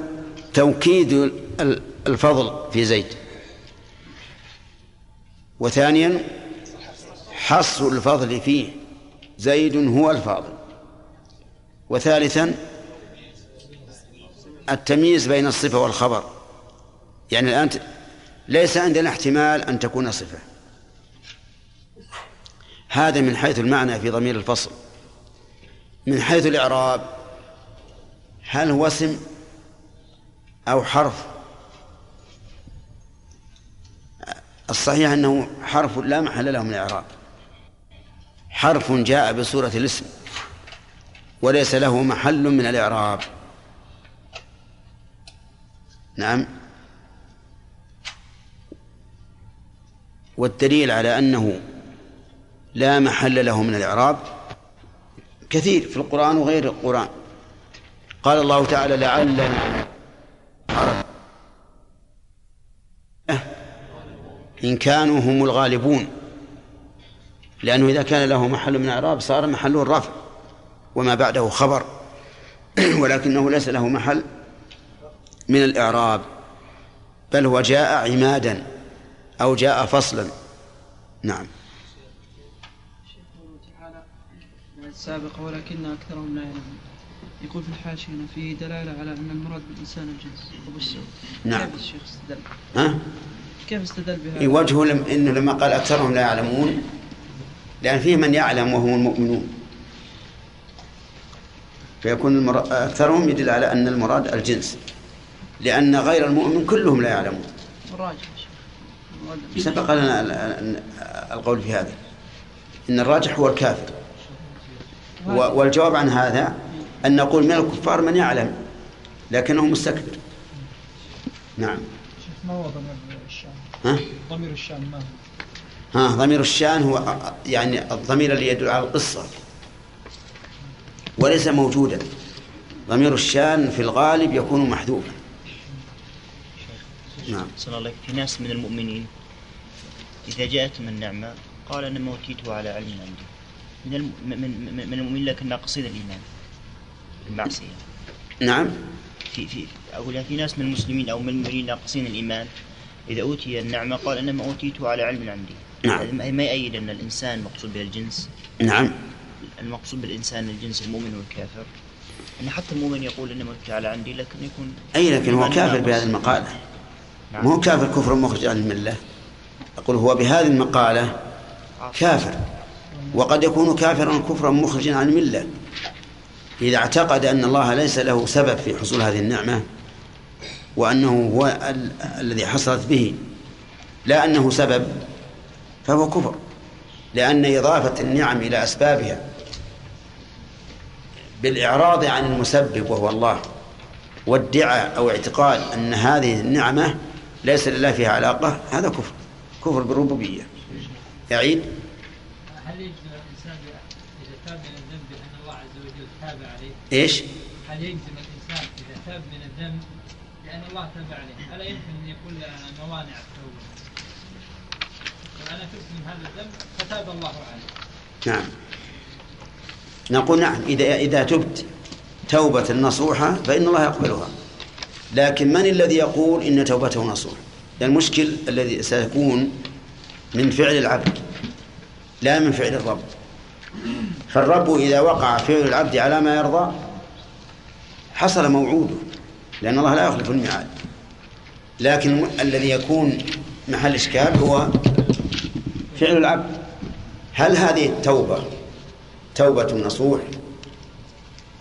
توكيد الفضل في زيد. وثانيا حصر الفضل فيه زيد هو الفاضل. وثالثا التمييز بين الصفة والخبر. يعني الآن ليس عندنا احتمال أن تكون صفة. هذا من حيث المعنى في ضمير الفصل. من حيث الإعراب هل هو اسم أو حرف؟ الصحيح أنه حرف لا محل له من الإعراب. حرف جاء بصورة الاسم وليس له محل من الإعراب. نعم. والدليل على أنه لا محل له من الإعراب كثير في القرآن وغير القرآن. قال الله تعالى لعلنا إن كانوا هم الغالبون. لأنه إذا كان له محل من الإعراب صار محله الرفع وما بعده خبر. *clears throat* ولكنه ليس له محل من الإعراب بل هو جاء عمادا أو جاء فصلا. نعم. السابقة ولكن أكثرهم لا يعلمون. يقول في الحاشية فيه دلالة على أن المراد بالإنسان الجنس. أبو السعود. نعم. كيف الشيخ استدل؟ ها؟ كيف استدل بهذا؟ إيه، وجهه لم إنه لما قال أكثرهم لا يعلمون لأن فيه من يعلم وهم المؤمنون. فيكون المر... أكثرهم يدل على أن المراد الجنس لأن غير المؤمن كلهم لا يعلمون. الراجح سبق لنا القول في هذا. إن الراجح هو الكافر. والجواب عن هذا أن نقول من الكفار من يعلم لكنه مستكبر. نعم. ما هو ضمير الشأن؟ ها؟ ضمير الشأن ما هو؟ ها ضمير الشأن هو يعني الضمير اللي يدل على القصة وليس موجودا. ضمير الشأن في الغالب يكون محذوفا. نعم. صلى الله في ناس من المؤمنين إذا جاءتهم النعمة قال أنما أوتيته على علم عندي. من الم... من من المؤمنين لكن ناقصين الإيمان. المعصية نعم. في في أقول في ناس من المسلمين أو من المؤمنين ناقصين الإيمان. إذا أوتي النعمة قال إنما أوتيته على علم عندي نعم. ما يأيد أن الإنسان مقصود به الجنس نعم. المقصود بالإنسان الجنس المؤمن والكافر. أن حتى المؤمن يقول إنما أوتي على عندي لكن يكون أي لكن هو كافر بهذه المقالة. نعم. مو كافر كفر مخرج عن الملة. أقول هو بهذه المقالة كافر. وقد يكون كافرا كفرا مخرجا عن الملة. إذا اعتقد أن الله ليس له سبب في حصول هذه النعمة وأنه هو ال الذي حصلت به لا أنه سبب فهو كفر. لأن إضافة النعم إلى أسبابها بالإعراض عن المسبب وهو الله وادعاء أو اعتقاد أن هذه النعمة ليس لله فيها علاقة هذا كفر. كفر بالربوبية. يعيد؟ هل يجزم الإنسان إذا تاب من الذنب أن الله عز وجل إيش؟ هل يجزم الإنسان إذا تاب من الذنب لأن الله تاب عليه؟ ألا يمكن أن يكون موانع التوبة؟ وأنا تبت من هذا الذنب فتاب الله عليه. نعم. نقول نعم إذا إذا تبت توبة نصوحة فإن الله يقبلها. لكن من الذي يقول إن توبته نصوح؟ المشكل الذي سيكون من فعل العبد لا من فعل الرب فالرب إذا وقع فعل العبد على ما يرضى حصل موعوده لأن الله لا يخلف الميعاد. لكن الذي يكون محل إشكال هو فعل العبد. هل هذه التوبة توبة نصوح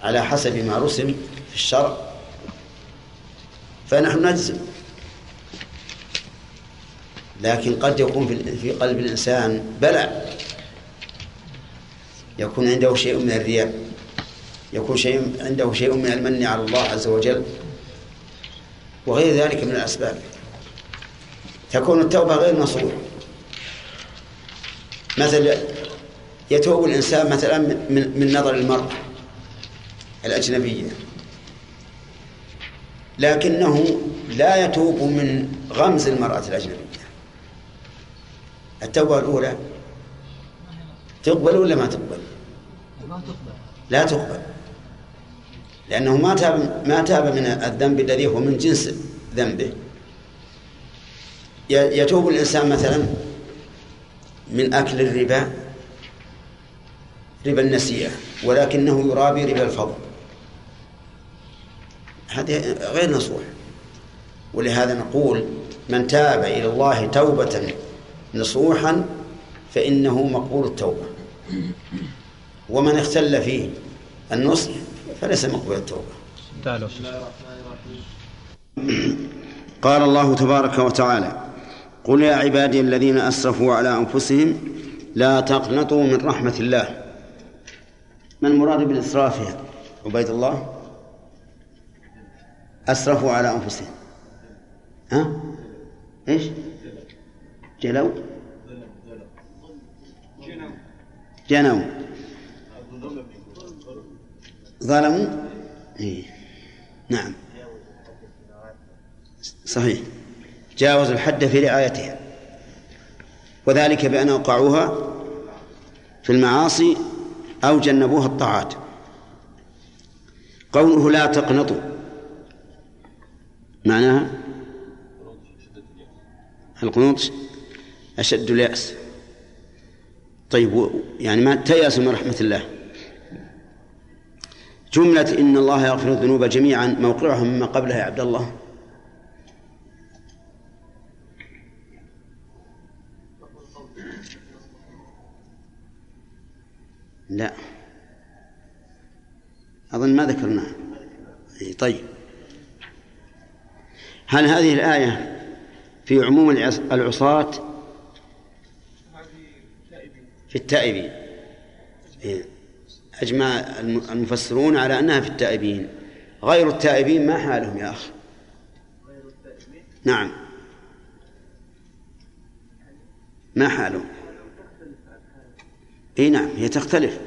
على حسب ما رسم في الشرع؟ فنحن نجزم. لكن قد يكون في قلب الإنسان بلع. يكون عنده شيء من الرياء يكون شيء عنده شيء من المن على الله عز وجل وغير ذلك من الأسباب. تكون التوبة غير نصوح مثلا يتوب الإنسان مثلا من, من نظر المرأة الأجنبية. لكنه لا يتوب من غمز المرأة الأجنبية. التوبة الأولى تقبل ولا ما تقبل؟ ما تقبل. لا تقبل. لأنه ما تاب ما تاب من الذنب الذي هو من جنس ذنبه. يتوب الإنسان مثلا من أكل الربا ربا النسيئة ولكنه يرابي ربا الفضل. هذا غير نصوح. ولهذا نقول من تاب إلى الله توبة نصوحا فإنه مقبول التوبة. ومن اختل فيه النصح فليس مقبول التوبة. قال الله تبارك وتعالى قل يا عبادي الذين أسرفوا على أنفسهم لا تقنطوا من رحمة الله. ما المراد بالإسراف يا عبيد الله؟ أسرفوا على أنفسهم. ها؟ إيش؟ جلوا. جنوا ظلموا؟ إيه. نعم. صحيح. جاوزوا الحد في رعايتها. وذلك بأن أوقعوها في المعاصي أو جنبوها الطاعات. قوله لا تقنطوا. معناها؟ القنوط أشد اليأس. طيب يعني ما تيأسوا من رحمة الله. جملة إن الله يغفر الذنوب جميعا موقعها مما قبلها يا عبد الله. لا. أظن ما ذكرناها إي طيب. هل هذه الآية في عموم العص- العصاة في التائبين. إيه. أجمع الم- المفسرون على أنها في التائبين. غير التائبين ما حالهم يا أخ؟ نعم. ما حالهم؟ إي نعم هي تختلف.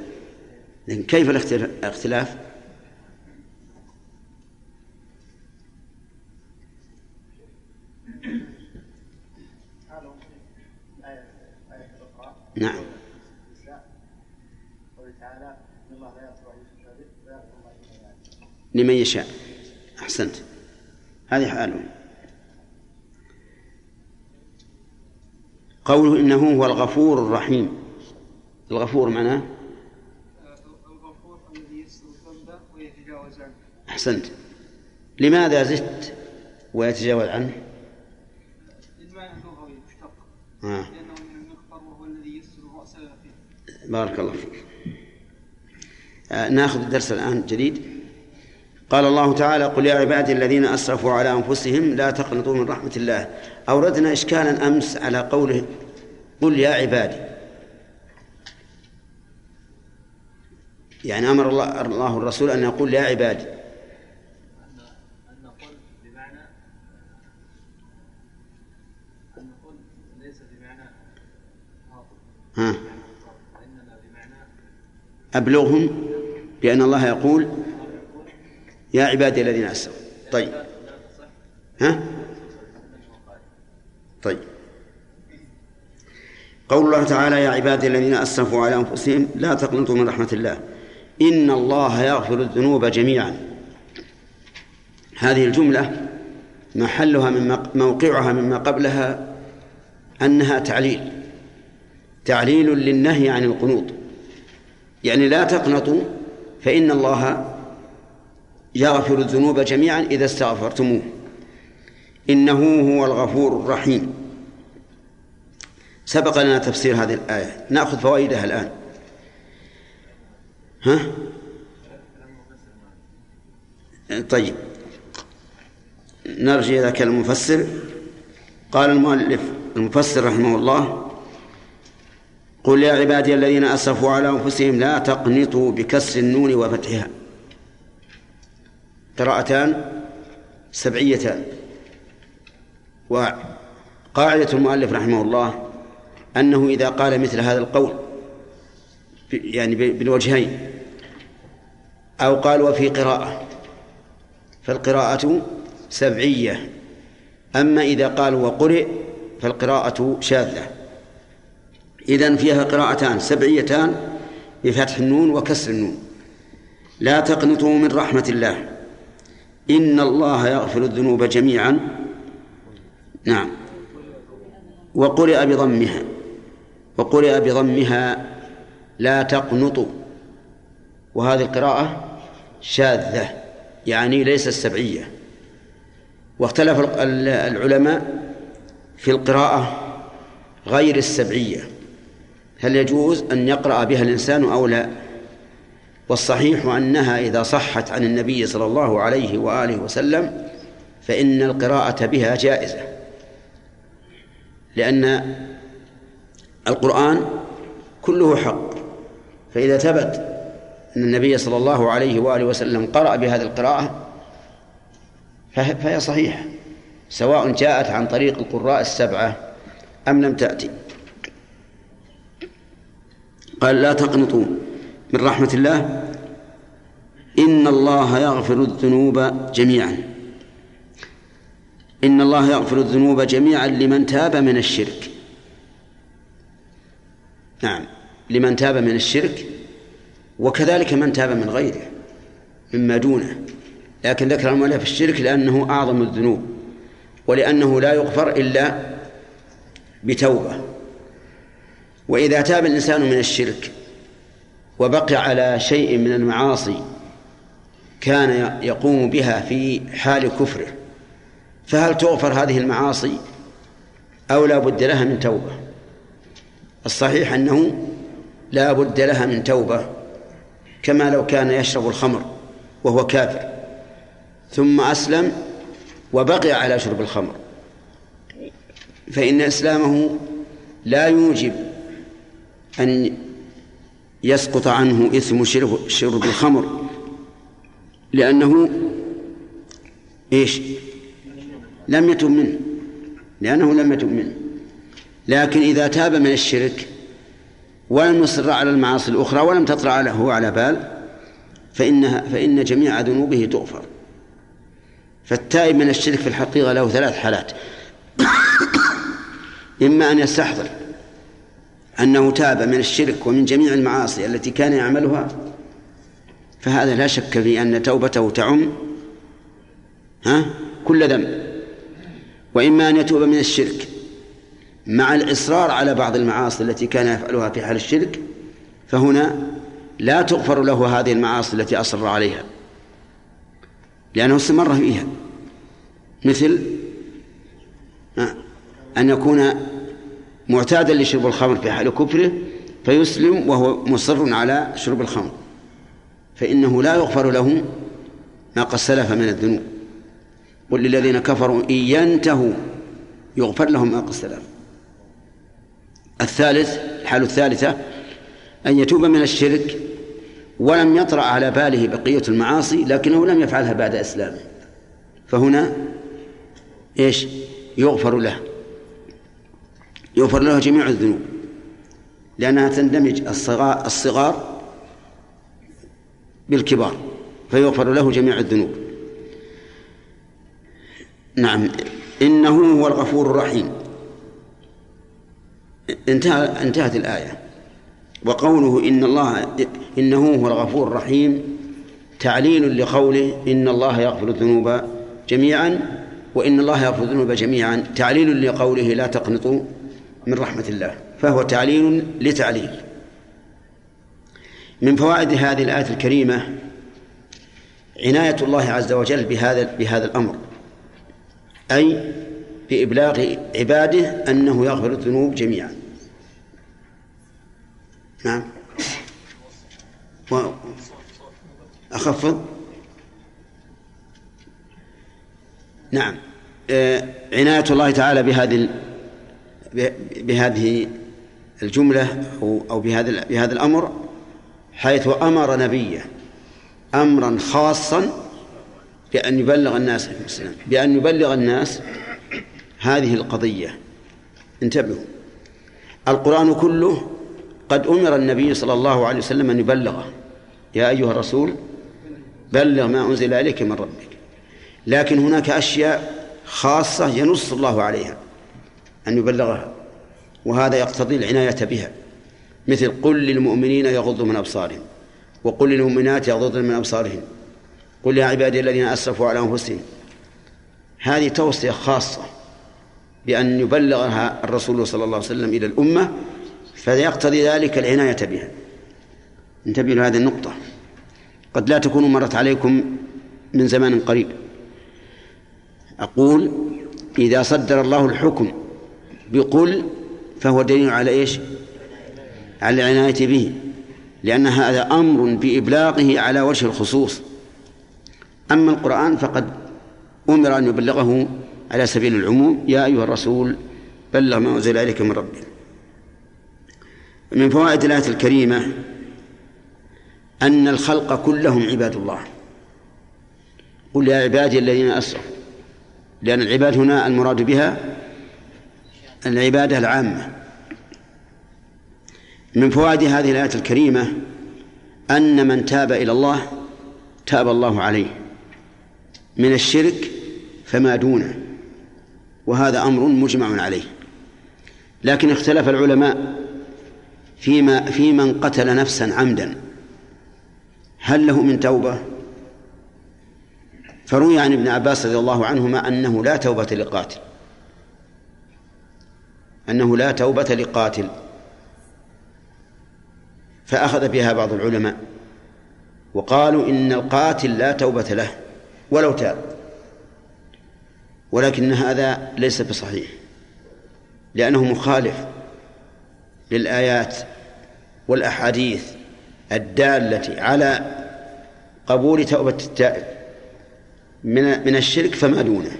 لكن كيف الاختلاف؟ نعم. لمن يشاء. أحسنت. هذه حاله قوله إنه هو الغفور الرحيم. الغفور معناه؟ الغفور الذي ويتجاوز عنه أحسنت. لماذا زدت ويتجاوز عنه؟ المعنى اللغوي مشتق آه. لأنه من المخبر وهو الذي يستر الرأس بارك الله فيك. آه، ناخذ الدرس الآن جديد. قال الله تعالى قل يا عبادي الذين أسرفوا على أنفسهم لا تقنطوا من رحمة الله. أوردنا إشكالا أمس على قوله قل يا عبادي. يعني أمر الله, الله الرسول أن يقول يا عبادي. ها. أبلغهم بأن الله يقول يا عبادي الذين أسرفوا طيب. ها؟ طيب. قول الله تعالى يا عبادي الذين أسرفوا على أنفسهم لا تقنطوا من رحمة الله. إن الله يغفر الذنوب جميعا. هذه الجملة محلها من موقعها مما قبلها أنها تعليل. تعليل للنهي عن القنوط. يعني لا تقنطوا فإن الله يغفر الذنوب جميعا إذا استغفرتموه. إنه هو الغفور الرحيم. سبق لنا تفسير هذه الآية. نأخذ فوائدها الآن. ها؟ طيب. نرجع إلى كلام المفسر قال المؤلف المفسر رحمه الله قل يا عبادي الذين أسرفوا على أنفسهم لا تقنطوا بكسر النون وفتحها. قراءتان سبعيتان. وقاعدة المؤلف رحمه الله أنه إذا قال مثل هذا القول يعني بالوجهين أو قال وفي قراءة فالقراءة سبعية. أما إذا قال وقرئ فالقراءة شاذة. إذن فيها قراءتان سبعيتان بفتح النون وكسر النون. لا تقنطوا من رحمة الله. إن الله يغفر الذنوب جميعا. نعم. وقرئ بضمها. وقرئ بضمها لا تقنطوا. وهذه القراءة شاذة يعني ليست سبعية واختلف العلماء في القراءة غير السبعية. هل يجوز أن يقرأ بها الإنسان أو لا؟ والصحيح أنها إذا صحت عن النبي صلى الله عليه وآله وسلم فإن القراءة بها جائزة. لأن القرآن كله حق. فإذا ثبت أن النبي صلى الله عليه وآله وسلم قرأ بهذه القراءة فهي صحيحة. سواء جاءت عن طريق القراء السبعة أم لم تأتي. قال لا تقنطوا. من رحمة الله إن الله يغفر الذنوب جميعا. إن الله يغفر الذنوب جميعا لمن تاب من الشرك. نعم لمن تاب من الشرك وكذلك من تاب من غيره مما دونه. لكن ذكر المؤلف الشرك لأنه أعظم الذنوب ولأنه لا يغفر إلا بتوبة. وإذا تاب الإنسان من الشرك وبقي على شيء من المعاصي كان يقوم بها في حال كفره فهل تغفر هذه المعاصي أو لا بد لها من توبة؟ الصحيح أنه لا بد لها من توبة كما لو كان يشرب الخمر وهو كافر ثم أسلم وبقي على شرب الخمر فإن إسلامه لا يوجب أن يسقط عنه إثم شرب, الخمر. لأنه إيش؟ لم يتب منه. لأنه لم يتب منه. لكن إذا تاب من الشرك ولم يصر على المعاصي الأخرى ولم تطرأ له على بال فإنها فإن جميع ذنوبه تغفر. فالتائب من الشرك في الحقيقة له ثلاث حالات. *coughs* إما أن يستحضر أنه تاب من الشرك ومن جميع المعاصي التي كان يعملها فهذا لا شك في أن توبته تعم ها؟ كل ذنب. وإما أن يتوب من الشرك مع الإصرار على بعض المعاصي التي كان يفعلها في حال الشرك فهنا لا تغفر له هذه المعاصي التي أصر عليها لأنه استمر فيها. مثل أن يكون معتادا لشرب الخمر في حال كفره فيسلم وهو مصر على شرب الخمر. فإنه لا يغفر له ما قد سلف من الذنوب. قل للذين كفروا إن ينتهوا يغفر لهم ما قد سلف. الثالث الحالة الثالثة أن يتوب من الشرك ولم يطرأ على باله بقية المعاصي لكنه لم يفعلها بعد إسلامه. فهنا إيش؟ يغفر له. يغفر له جميع الذنوب. لأنها تندمج الصغار, الصغار بالكبار فيغفر له جميع الذنوب. نعم إنه هو الغفور الرحيم. انتهى انتهت الآية. وقوله إن الله إنه هو الغفور الرحيم تعليل لقوله إن الله يغفر الذنوب جميعا وإن الله يغفر الذنوب جميعا تعليل لقوله لا تقنطوا من رحمة الله فهو تعليل لتعليل. من فوائد هذه الآية الكريمة عناية الله عز وجل بهذا بهذا الأمر أي بإبلاغ عباده أنه يغفر الذنوب جميعا. نعم. أخفض نعم. آه، عناية الله تعالى بهذه بهذه الجملة أو بهذا بهذا الأمر حيث أمر نبيه أمرا خاصا بأن يبلغ الناس بأن يبلغ الناس هذه القضية. انتبهوا. القرآن كله قد أمر النبي صلى الله عليه وسلم أن يبلغه. يا أيها الرسول بلغ ما أنزل إليك من ربك. لكن هناك أشياء خاصة ينص الله عليها. أن يبلغها. وهذا يقتضي العناية بها. مثل قل للمؤمنين يغضوا من أبصارهم وقل للمؤمنات يغضضن من أبصارهن. قل يا عبادي الذين أسرفوا على أنفسهم. هذه توصية خاصة بأن يبلغها الرسول صلى الله عليه وسلم إلى الأمة فيقتضي ذلك العناية بها. انتبهوا لهذه النقطة. قد لا تكون مرت عليكم من زمان قريب. أقول إذا صدر الله الحكم بقل فهو دليل على إيش؟ على العناية به لأن هذا أمر بإبلاغه على وجه الخصوص. أما القرآن فقد أمر أن يبلغه على سبيل العموم. يا أيها الرسول بلغ ما أنزل إليك من ربك. من فوائد الآية الكريمة أن الخلق كلهم عباد الله. قل يا عبادي الذين أسرفوا لأن العباد هنا المراد بها العبادة العامة. من فوائد هذه الآية الكريمة أن من تاب إلى الله تاب الله عليه. من الشرك فما دونه. وهذا أمر مجمع عليه. لكن اختلف العلماء فيما في من قتل نفسا عمدا. هل له من توبة؟ فروي عن ابن عباس رضي الله عنهما أنه لا توبة لقاتل أنه لا توبة لقاتل. فأخذ بها بعض العلماء وقالوا إن القاتل لا توبة له ولو تاب. ولكن هذا ليس بصحيح لأنه مخالف للآيات والأحاديث الدالة على قبول توبة التائب من من الشرك فما دونه.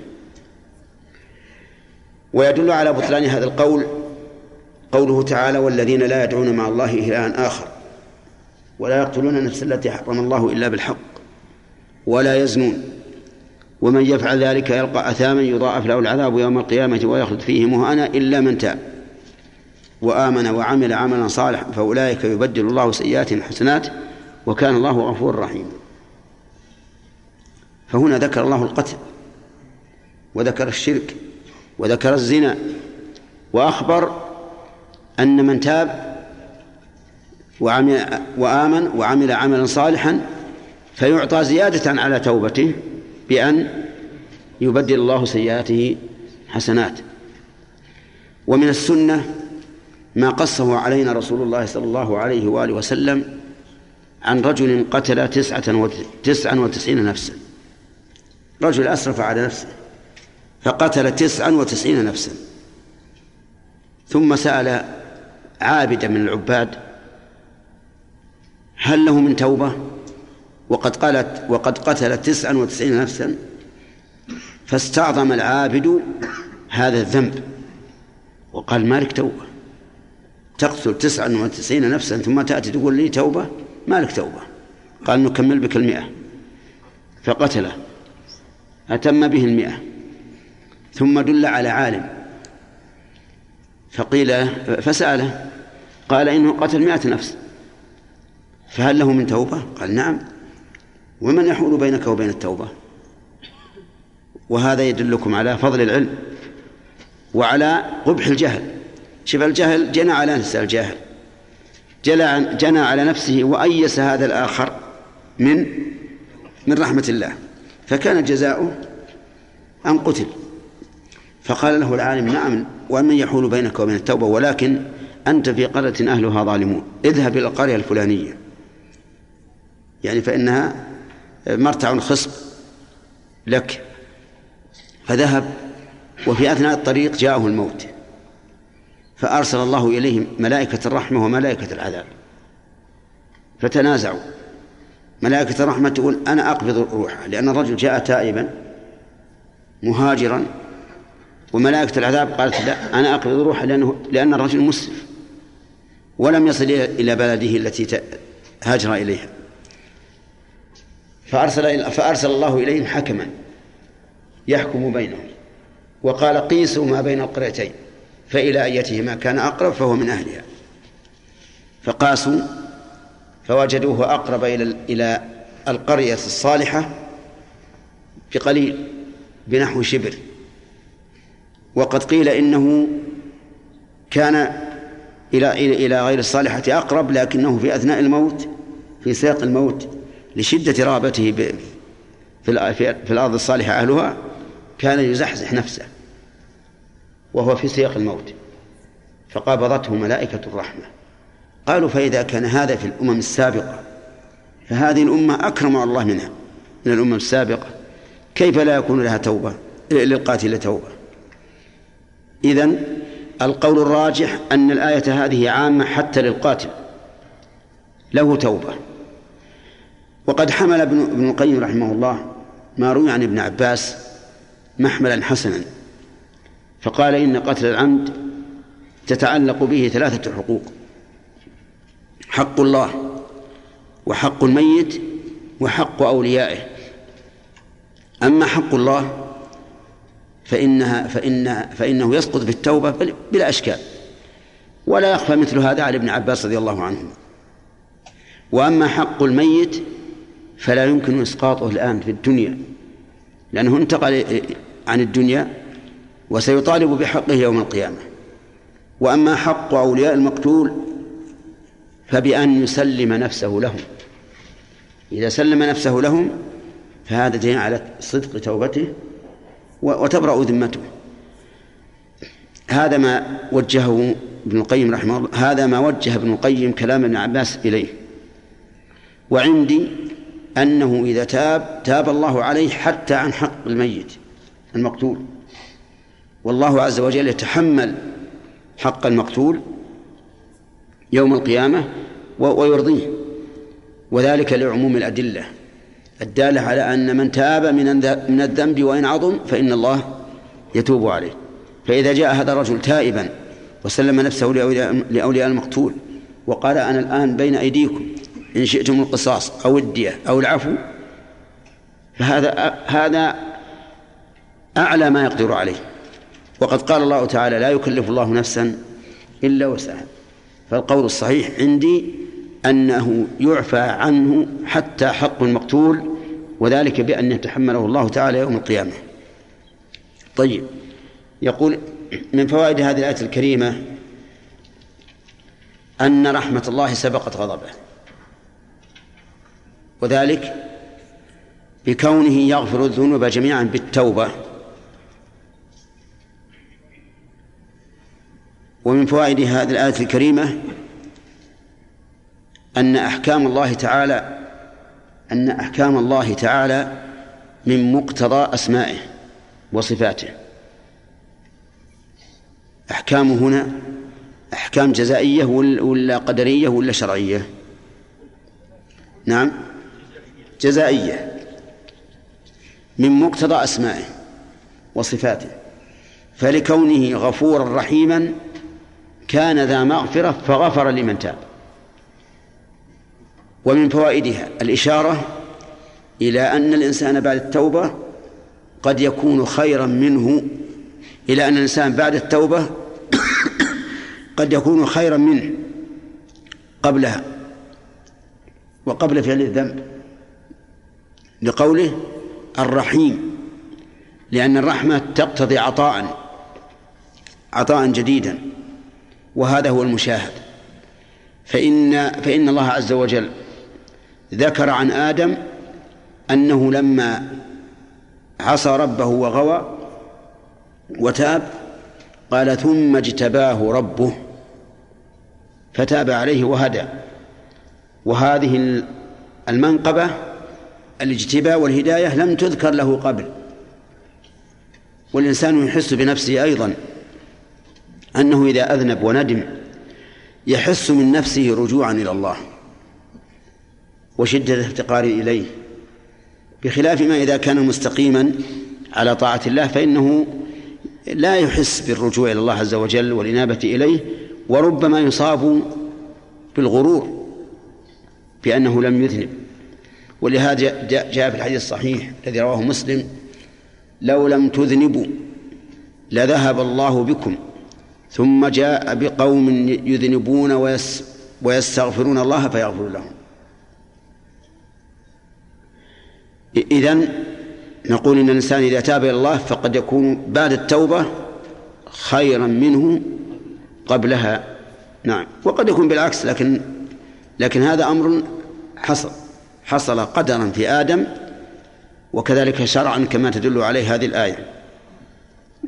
ويدل على بطلان هذا القول قوله تعالى والذين لا يدعون مع الله إلها آخر ولا يقتلون النفس التي حرم الله إلا بالحق ولا يزنون ومن يفعل ذلك يلقى أثاما يضاعف له العذاب يوم القيامة ويخلد فيه مهانا إلا من تاب وآمن وعمل عملا صالحا فأولئك يبدل الله سيئات حسنات وكان الله غفورا رحيما فهنا ذكر الله القتل وذكر الشرك وذكر الزنا وأخبر أن من تاب وعمل وآمن وعمل عملا صالحا فيعطى زيادة على توبته بأن يبدل الله سيئاته حسنات. ومن السنة ما قصه علينا رسول الله صلى الله عليه وآله وسلم عن رجل قتل تسعة تسعة وتسعين نفسا. رجل أسرف على نفسه. فقتل تسعا وتسعين نفسا. ثم سأل عابدا من العباد هل له من توبة؟ وقد قالت وقد قتل تسعا وتسعين نفسا فاستعظم العابد هذا الذنب. وقال مالك توبة. تقتل تسعا وتسعين نفسا ثم تأتي تقول لي توبة؟ مالك توبة. قال نكمل بك المئة. فقتله. أتم به المئة. ثم دل على عالم. فقيل فسأله قال إنه قتل مئة نفس. فهل له من توبة؟ قال نعم. ومن يحول بينك وبين التوبة؟ وهذا يدلكم على فضل العلم وعلى قبح الجهل. شوف الجهل جنى على نفسه الجاهل. جنى على نفسه وأيس هذا الآخر من من رحمة الله. فكان جزاؤه أن قتل. فقال له العالم نعم ومن يحول بينك وبين التوبة؟ ولكن أنت في قرية أهلها ظالمون. اذهب إلى القرية الفلانية. يعني فإنها مرتع خصب لك. فذهب وفي أثناء الطريق جاءه الموت. فأرسل الله إليه ملائكة الرحمة وملائكة العذاب. فتنازعوا. ملائكة الرحمة تقول أنا أقبض روحه لأن الرجل جاء تائبا مهاجرا وملائكة العذاب قالت لا أنا أقبض روحه لأنه لأن الرجل مسرف ولم يصل إلى بلده التي هاجر إليها. فأرسل فأرسل الله إليهم حكما يحكم بينهم. وقال قيسوا ما بين القريتين فإلى أيتهما كان أقرب فهو من أهلها. فقاسوا فوجدوه أقرب إلى إلى القرية الصالحة بقليل بنحو شبر. وقد قيل إنه كان إلى إلى غير الصالحة أقرب لكنه في أثناء الموت في سياق الموت لشدة رغبته ب- في في الأرض الصالحة أهلها كان يزحزح نفسه وهو في سياق الموت. فقابضته ملائكة الرحمة. قالوا فإذا كان هذا في الأمم السابقة فهذه الأمة أكرم الله منها من الأمم السابقة كيف لا يكون لها توبة للقاتل توبة؟ إذن القول الراجح أن الآية هذه عامة حتى للقاتل. له توبة. وقد حمل ابن ابن القيم رحمه الله ما روي عن ابن عباس محملا حسنا فقال إن قتل العمد تتعلق به ثلاثة حقوق حق الله وحق الميت وحق أوليائه. أما حق الله فإنها فإن فإنه يسقط بالتوبة بل- بلا أشكال. ولا يخفى مثل هذا على ابن عباس رضي الله عنهما. وأما حق الميت فلا يمكن إسقاطه الآن في الدنيا لأنه انتقل عن الدنيا وسيطالب بحقه يوم القيامة. وأما حق أولياء المقتول فبأن يسلم نفسه لهم. إذا سلم نفسه لهم فهذا دليل على صدق توبته وتبرأ ذمته. هذا ما وجهه ابن القيم رحمه الله هذا ما وجه ابن القيم كلام ابن عباس إليه. وعندي أنه إذا تاب تاب الله عليه حتى عن حق الميت المقتول. والله عز وجل يتحمل حق المقتول يوم القيامة ويرضيه. وذلك لعموم الأدلة. الدالة على أن من تاب من من الذنب وإن عظم فإن الله يتوب عليه. فإذا جاء هذا الرجل تائبا وسلم نفسه لأولياء المقتول وقال أنا الآن بين أيديكم إن شئتم القصاص أو الدية أو العفو فهذا هذا أعلى ما يقدر عليه. وقد قال الله تعالى لا يكلف الله نفسا إلا وسعها. فالقول الصحيح عندي أنه يعفى عنه حتى حق المقتول وذلك بأن يتحمله الله تعالى يوم القيامة. طيب يقول من فوائد هذه الآية الكريمة أن رحمة الله سبقت غضبه وذلك بكونه يغفر الذنوب جميعا بالتوبة. ومن فوائد هذه الآية الكريمة أن أحكام الله تعالى أن أحكام الله تعالى من مقتضى أسمائه وصفاته. أحكامه هنا أحكام جزائية ولا قدرية ولا شرعية؟ نعم. جزائية. من مقتضى أسمائه وصفاته. فلكونه غفورا رحيما كان ذا مغفرة فغفر لمن تاب. ومن فوائدها الإشارة إلى أن الإنسان بعد التوبة قد يكون خيرا منه إلى أن الإنسان بعد التوبة *coughs* قد يكون خيرا منه قبلها وقبل فعل الذنب. لقوله الرحيم لأن الرحمة تقتضي عطاء عطاء جديدا وهذا هو المشاهد. فإن فإن الله عز وجل ذكر عن آدم أنه لما عصى ربه وغوى وتاب قال ثم اجتباه ربه فتاب عليه وهدى. وهذه المنقبة الاجتباء والهداية لم تذكر له قبل. والإنسان يحس بنفسه أيضا أنه إذا أذنب وندم يحس من نفسه رجوعا إلى الله. وشدة افتقار إليه بخلاف ما إذا كان مستقيما على طاعة الله فإنه لا يحس بالرجوع إلى الله عز وجل والإنابة إليه وربما يصاب بالغرور بأنه لم يذنب. ولهذا جاء في الحديث الصحيح الذي رواه مسلم لو لم تذنبوا لذهب الله بكم ثم جاء بقوم يذنبون ويس ويستغفرون الله فيغفر لهم. إذن نقول إن الإنسان إذا تاب إلى الله فقد يكون بعد التوبة خيرا منه قبلها. نعم. وقد يكون بالعكس لكن لكن هذا أمر حصل. حصل قدرا في آدم وكذلك شرعا كما تدل عليه هذه الآية.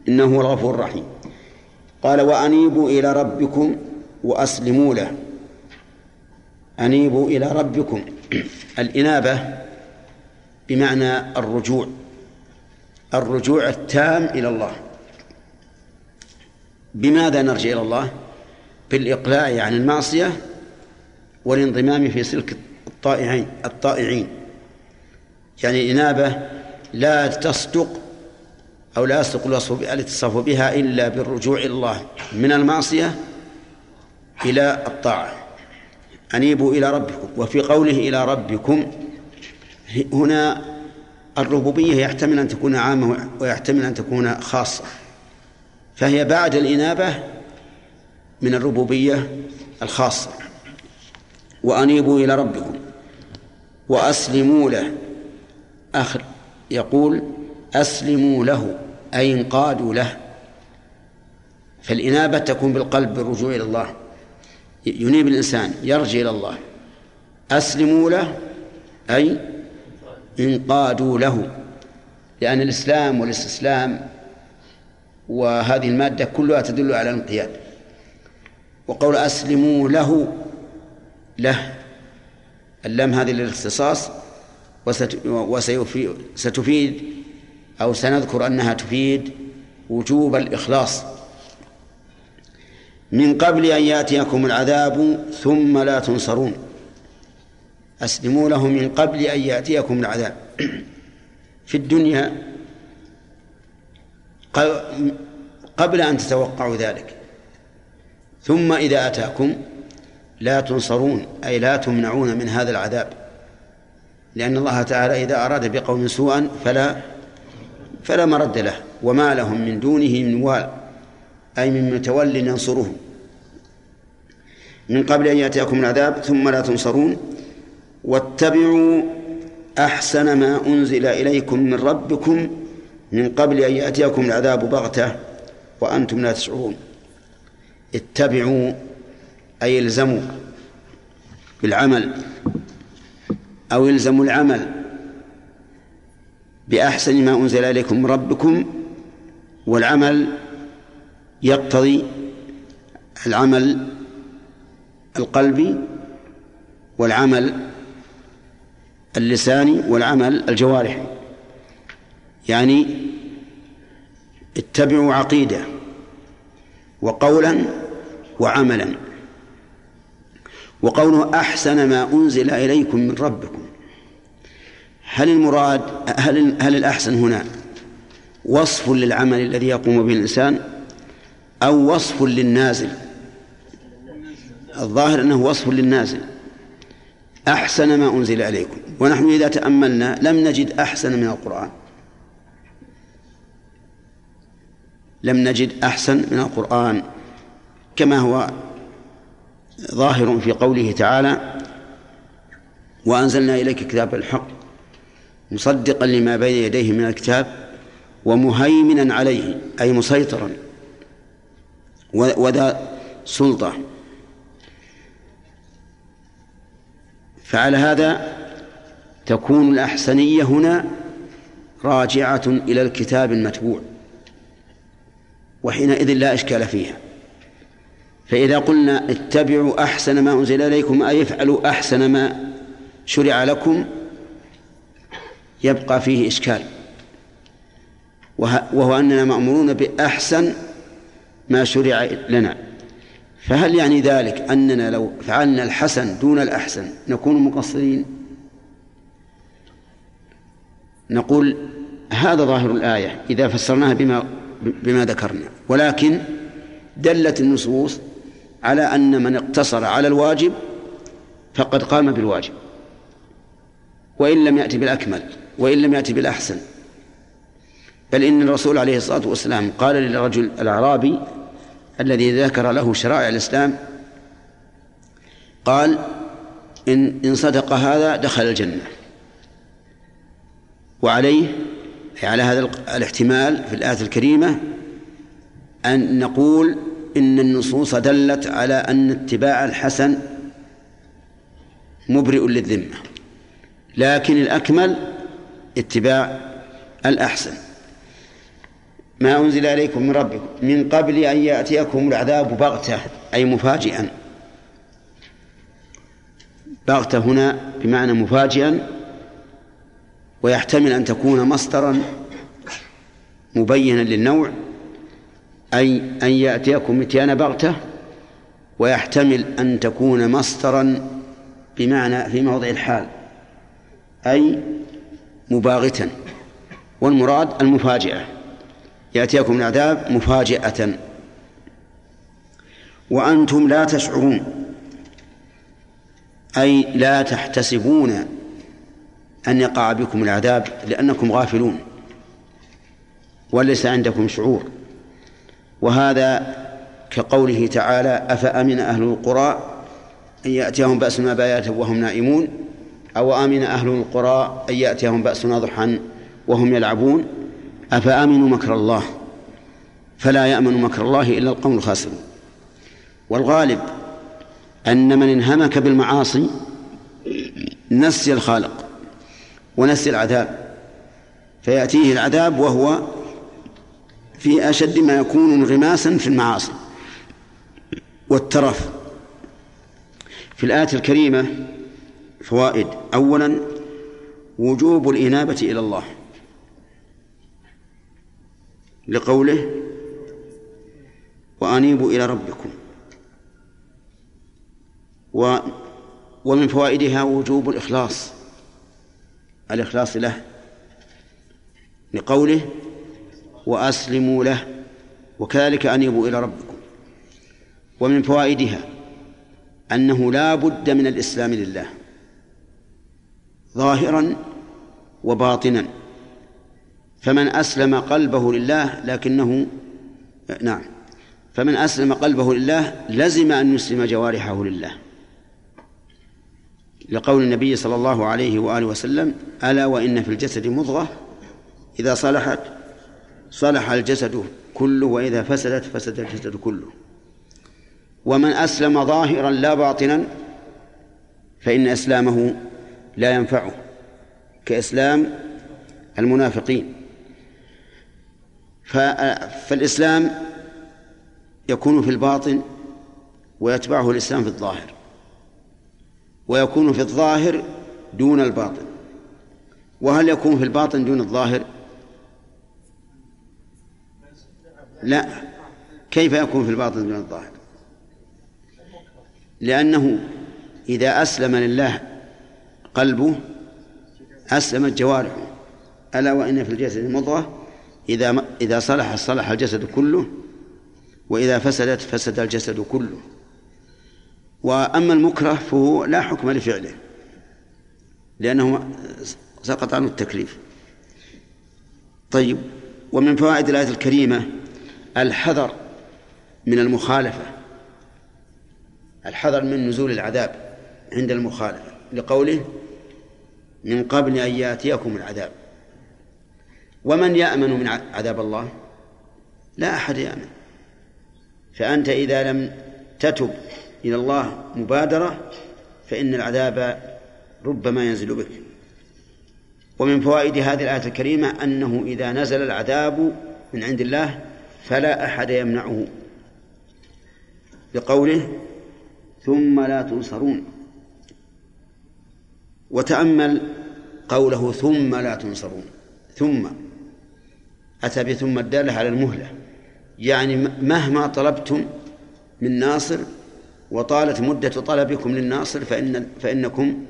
إنه الغفور الرحيم. قال وأنيبوا إلى ربكم وأسلموا له. أنيبوا إلى ربكم. *clears throat* الإنابة بمعنى الرجوع. الرجوع التام إلى الله. بماذا نرجع إلى الله؟ بالإقلاع عن المعصية والانضمام في سلك الطائعين الطائعين. يعني الإنابة لا تصدق أو لا يصدق الاتصاف بها إلا بالرجوع إلى الله من المعصية إلى الطاعة. أنيبوا إلى ربكم وفي قوله إلى ربكم هنا الربوبية يحتمل أن تكون عامة ويحتمل أن تكون خاصة. فهي بعد الإنابة من الربوبية الخاصة. وأنيبوا إلى ربكم وأسلموا له. أخر يقول أسلموا له أي انقادوا له. فالإنابة تكون بالقلب بالرجوع إلى الله. ينيب الإنسان يرجع إلى الله. أسلموا له أي انقادوا له لأن الإسلام والاستسلام وهذه المادة كلها تدل على الانقياد. وقول أسلموا له له اللام هذه للاختصاص وستفيد أو سنذكر أنها تفيد وجوب الإخلاص. من قبل أن يأتيكم العذاب ثم لا تنصرون. أسلموا له من قبل أن يأتيكم العذاب. في الدنيا قبل أن تتوقعوا ذلك. ثم إذا أتاكم لا تنصرون أي لا تمنعون من هذا العذاب. لأن الله تعالى إذا أراد بقوم سوءا فلا فلا مرد له. وما لهم من دونه من وال أي من متول ينصرهم. من قبل أن يأتيكم العذاب ثم لا تنصرون واتبعوا أحسن ما أنزل إليكم من ربكم من قبل أن يأتيكم العذاب بغتة وأنتم لا تشعرون. اتبعوا أي الزموا بالعمل أو يلزموا العمل بأحسن ما أنزل إليكم من ربكم والعمل يقتضي العمل القلبي والعمل اللساني والعمل الجوارحي يعني اتبعوا عقيدة وقولا وعملا. وقوله أحسن ما أنزل إليكم من ربكم. هل المراد هل هل الأحسن هنا وصف للعمل الذي يقوم به الإنسان أو وصف للنازل؟ الظاهر أنه وصف للنازل. أحسن ما أنزل اليكم ونحن إذا تأملنا لم نجد أحسن من القرآن. لم نجد أحسن من القرآن. كما هو ظاهر في قوله تعالى وأنزلنا إليك كتاب الحق مصدقا لما بين يديه من الكتاب ومهيمنا عليه أي مسيطرا وذا سلطة. فعلى هذا تكون الأحسنية هنا راجعة إلى الكتاب المتبوع وحينئذ لا إشكال فيها. فإذا قلنا اتبعوا أحسن ما أنزل إليكم أي افعلوا أحسن ما شرع لكم يبقى فيه إشكال. وهو أننا مأمورون بأحسن ما شرع لنا. فهل يعني ذلك أننا لو فعلنا الحسن دون الأحسن نكون مقصرين؟ نقول هذا ظاهر الآية إذا فسرناها بما بما ذكرنا ولكن دلت النصوص على أن من اقتصر على الواجب فقد قام بالواجب وإن لم يأتي بالأكمل وإن لم يأتي بالأحسن. بل إن الرسول عليه الصلاة والسلام قال للرجل الأعرابي الذي ذكر له شرائع الإسلام قال إن إن صدق هذا دخل الجنة. وعليه على هذا الاحتمال في الآية الكريمة أن نقول إن النصوص دلت على أن اتباع الحسن مبرئ للذمة لكن الأكمل اتباع الأحسن. ما أنزل عليكم من ربكم من قبل أن يأتيكم العذاب بغتة أي مفاجئا. بغتة هنا بمعنى مفاجئا ويحتمل أن تكون مصدرا مبينا للنوع أي أن يأتيكم إتيان بغتة ويحتمل أن تكون مصدرا بمعنى في موضع الحال أي مباغتا. والمراد المفاجئة. يأتيكم العذاب مفاجئة. وأنتم لا تشعرون أي لا تحتسبون أن يقع بكم العذاب لأنكم غافلون وليس عندكم شعور. وهذا كقوله تعالى أفأمن أهل القرى أن يأتيهم بأسنا بياتا وهم نائمون؟ أو آمن أهل القرى أن يأتيهم بأسنا ضحى وهم يلعبون؟ أفأمنوا مكر الله؟ فلا يأمن مكر الله إلا القوم الخاسرون والغالب أن من انهمك بالمعاصي نسي الخالق ونسي العذاب فيأتيه العذاب وهو في أشد ما يكون انغماسا في المعاصي والترف. في الآية الكريمة فوائد أولا وجوب الإنابة إلى الله. لقوله وأنيبوا إلى ربكم. و ومن فوائدها وجوب الإخلاص. الإخلاص له لقوله وأسلموا له وكذلك أنيبوا إلى ربكم. ومن فوائدها أنه لا بد من الإسلام لله ظاهرا وباطنا. فمن أسلم قلبه لله لكنه نعم فمن أسلم قلبه لله لزم أن يسلم جوارحه لله. لقول النبي صلى الله عليه وآله وسلم ألا وإن في الجسد مضغة؟ إذا صلحت صلح الجسد كله وإذا فسدت فسد الجسد كله. ومن أسلم ظاهرا لا باطنا فإن إسلامه لا ينفعه كإسلام المنافقين. فالإسلام يكون في الباطن ويتبعه الإسلام في الظاهر ويكون في الظاهر دون الباطن. وهل يكون في الباطن دون الظاهر؟ لا. كيف يكون في الباطن دون الظاهر؟ لأنه إذا أسلم لله قلبه أسلمت جوارحه ألا وإن في الجسد مضغة؟ إذا إذا صلح صلح الجسد كله وإذا فسدت فسد الجسد كله. وأما المكره فهو لا حكم لفعله لأنه سقط عنه التكليف. طيب ومن فوائد الآية الكريمة الحذر من المخالفة. الحذر من نزول العذاب عند المخالفة. لقوله من قبل أن يأتيكم العذاب. ومن يأمن من عذاب الله؟ لا أحد يأمن. فأنت إذا لم تتب إلى الله مبادرة فإن العذاب ربما ينزل بك. ومن فوائد هذه الآية الكريمة أنه إذا نزل العذاب من عند الله فلا أحد يمنعه. لقوله ثم لا تنصرون وتأمل قوله ثم لا تنصرون ثم أتى بثم الدالة على المهلة. يعني مهما طلبتم من ناصر وطالت مدة طلبكم للناصر فإن فإنكم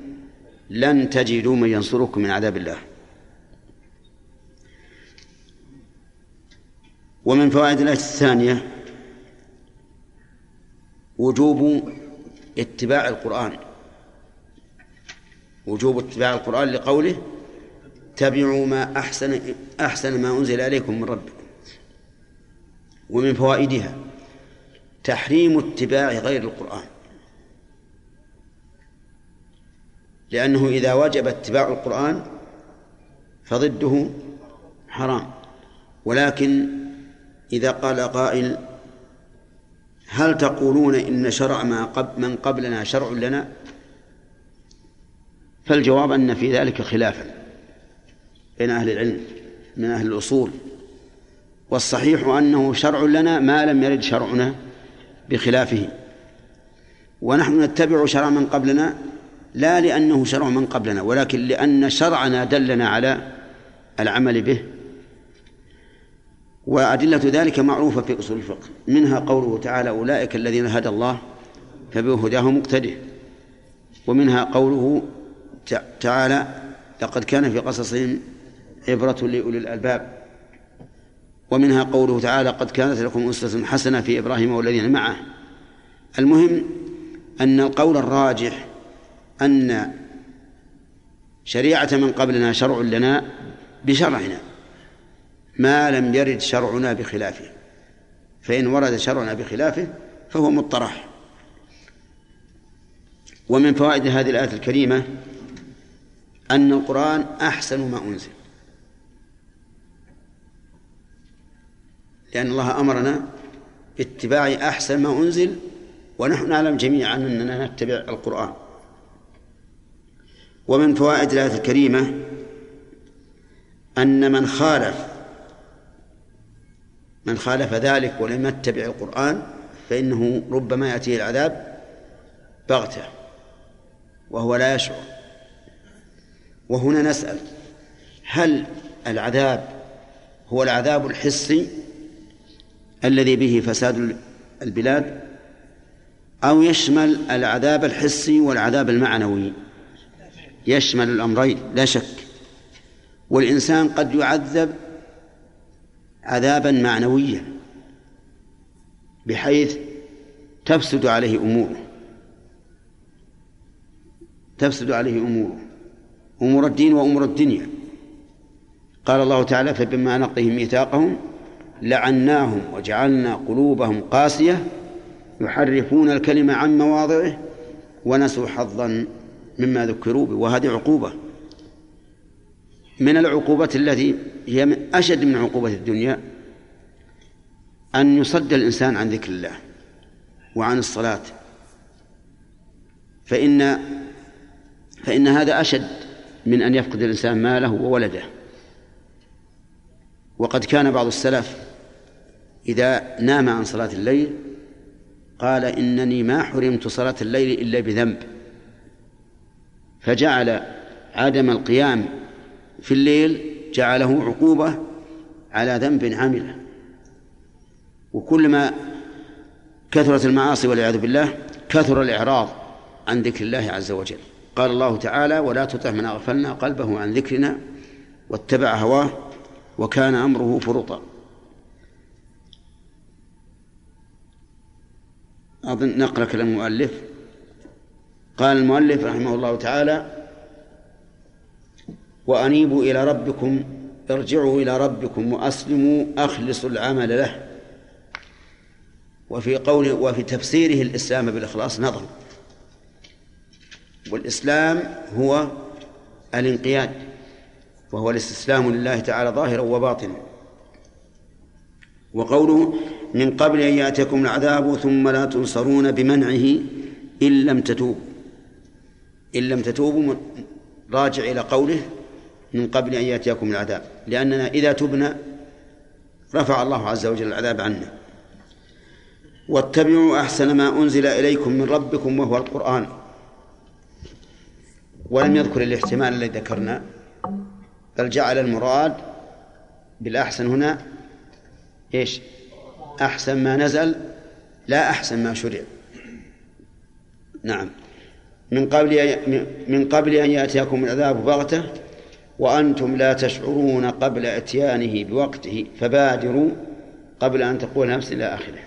لن تجدوا من ينصركم من عذاب الله. ومن فوائد الآية الثانية وجوب اتباع القرآن. وجوب اتباع القرآن لقوله اتبعوا ما أحسن أحسن ما أنزل إليكم من ربكم ومن فوائدها تحريم اتباع غير القرآن. لأنه إذا وجب اتباع القرآن فضده حرام. ولكن إذا قال قائل هل تقولون إن شرع ما قبل من قبلنا شرع لنا؟ فالجواب أن في ذلك خلافا. بين أهل العلم من أهل الأصول. والصحيح أنه شرع لنا ما لم يرد شرعنا بخلافه. ونحن نتبع شرع من قبلنا لا لأنه شرع من قبلنا ولكن لأن شرعنا دلنا على العمل به. وأدلة ذلك معروفة في أصول الفقه. منها قوله تعالى أولئك الذين هدى الله فبهداه مقتده ومنها قوله تعالى لقد كان في قصصهم عبرة لأولي الألباب. ومنها قوله تعالى قد كانت لكم أسوة حسنة في إبراهيم والذين معه. المهم أن القول الراجح أن شريعة من قبلنا شرع لنا بشرعنا ما لم يرد شرعنا بخلافه. فإن ورد شرعنا بخلافه فهو مطرح. ومن فوائد هذه الآية الكريمة أن القرآن أحسن ما أنزل. لأن الله أمرنا باتباع أحسن ما أنزل ونحن نعلم جميعا أننا نتبع القرآن. ومن فوائد الآية الكريمة أن من خالف من خالف ذلك ولم يتبع القرآن فإنه ربما يأتيه العذاب بغتة وهو لا يشعر. وهنا نسأل هل العذاب هو العذاب الحسي الذي به فساد البلاد أو يشمل العذاب الحسي والعذاب المعنوي. يشمل الأمرين لا شك. والإنسان قد يعذب عذابا معنويا بحيث تفسد عليه أموره. تفسد عليه أموره. أمور الدين وأمور الدنيا. قال الله تعالى فبما نقضهم ميثاقهم لعناهم وجعلنا قلوبهم قاسية يحرفون الكلمة عن مواضعه ونسوا حظا مما ذكروا به. وهذه عقوبة. من العقوبة التي هي من أشد من عقوبة الدنيا أن يصد الإنسان عن ذكر الله وعن الصلاة. فإن فإن هذا أشد من أن يفقد الإنسان ماله وولده. وقد كان بعض السلف إذا نام عن صلاة الليل قال إنني ما حرمت صلاة الليل إلا بذنب. فجعل عدم القيام في الليل جعله عقوبة على ذنب عمله وكلما كثرت المعاصي والعياذ بالله كثر الإعراض عن ذكر الله عز وجل. قال الله تعالى ولا تطع من أغفلنا قلبه عن ذكرنا واتبع هواه وكان أمره فرطا. أظن نقرأ كلام المؤلف. قال المؤلف رحمه الله تعالى وأنيبوا إلى ربكم ارجعوا إلى ربكم وأسلموا أخلصوا العمل له. وفي قوله وفي تفسيره الإسلام بالإخلاص نظر. والإسلام هو الانقياد وهو الاستسلام لله تعالى ظاهرا وباطنا. وقوله من قبل أن يأتيكم العذاب ثم لا تنصرون بمنعه إن لم تتوبوا إن لم تتوبوا راجع إلى قوله من قبل أن يأتيكم العذاب لأننا إذا تبنا رفع الله عز وجل العذاب عنا. واتبعوا أحسن ما أنزل إليكم من ربكم وهو القرآن. ولم يذكر الاحتمال الذي ذكرنا بل جعل المراد بالأحسن هنا إيش؟ أحسن ما نزل لا أحسن ما شرع. نعم. من قبل من قبل أن يأتيكم العذاب بغتة وأنتم لا تشعرون قبل إتيانه بوقته فبادروا قبل أن تقول نفس إلى آخره.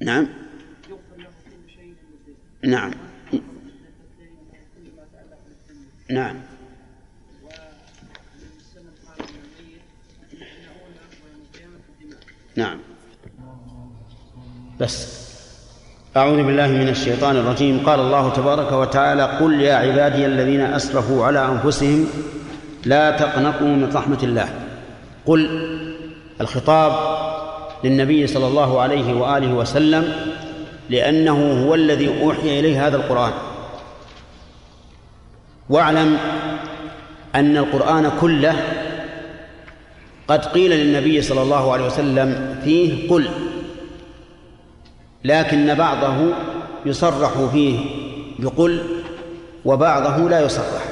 نعم. نعم. نعم. نعم. بس. أعوذ بالله من الشيطان الرجيم. قال الله تبارك وتعالى قل يا عبادي الذين أسرفوا على أنفسهم لا تقنطوا من رحمة الله. قل الخطاب للنبي صلى الله عليه وآله وسلم لأنه هو الذي أوحي إليه هذا القرآن. واعلم أن القرآن كله قد قيل للنبي صلى الله عليه وسلم فيه قل لكن بعضه يصرح فيه بقل وبعضه لا يصرح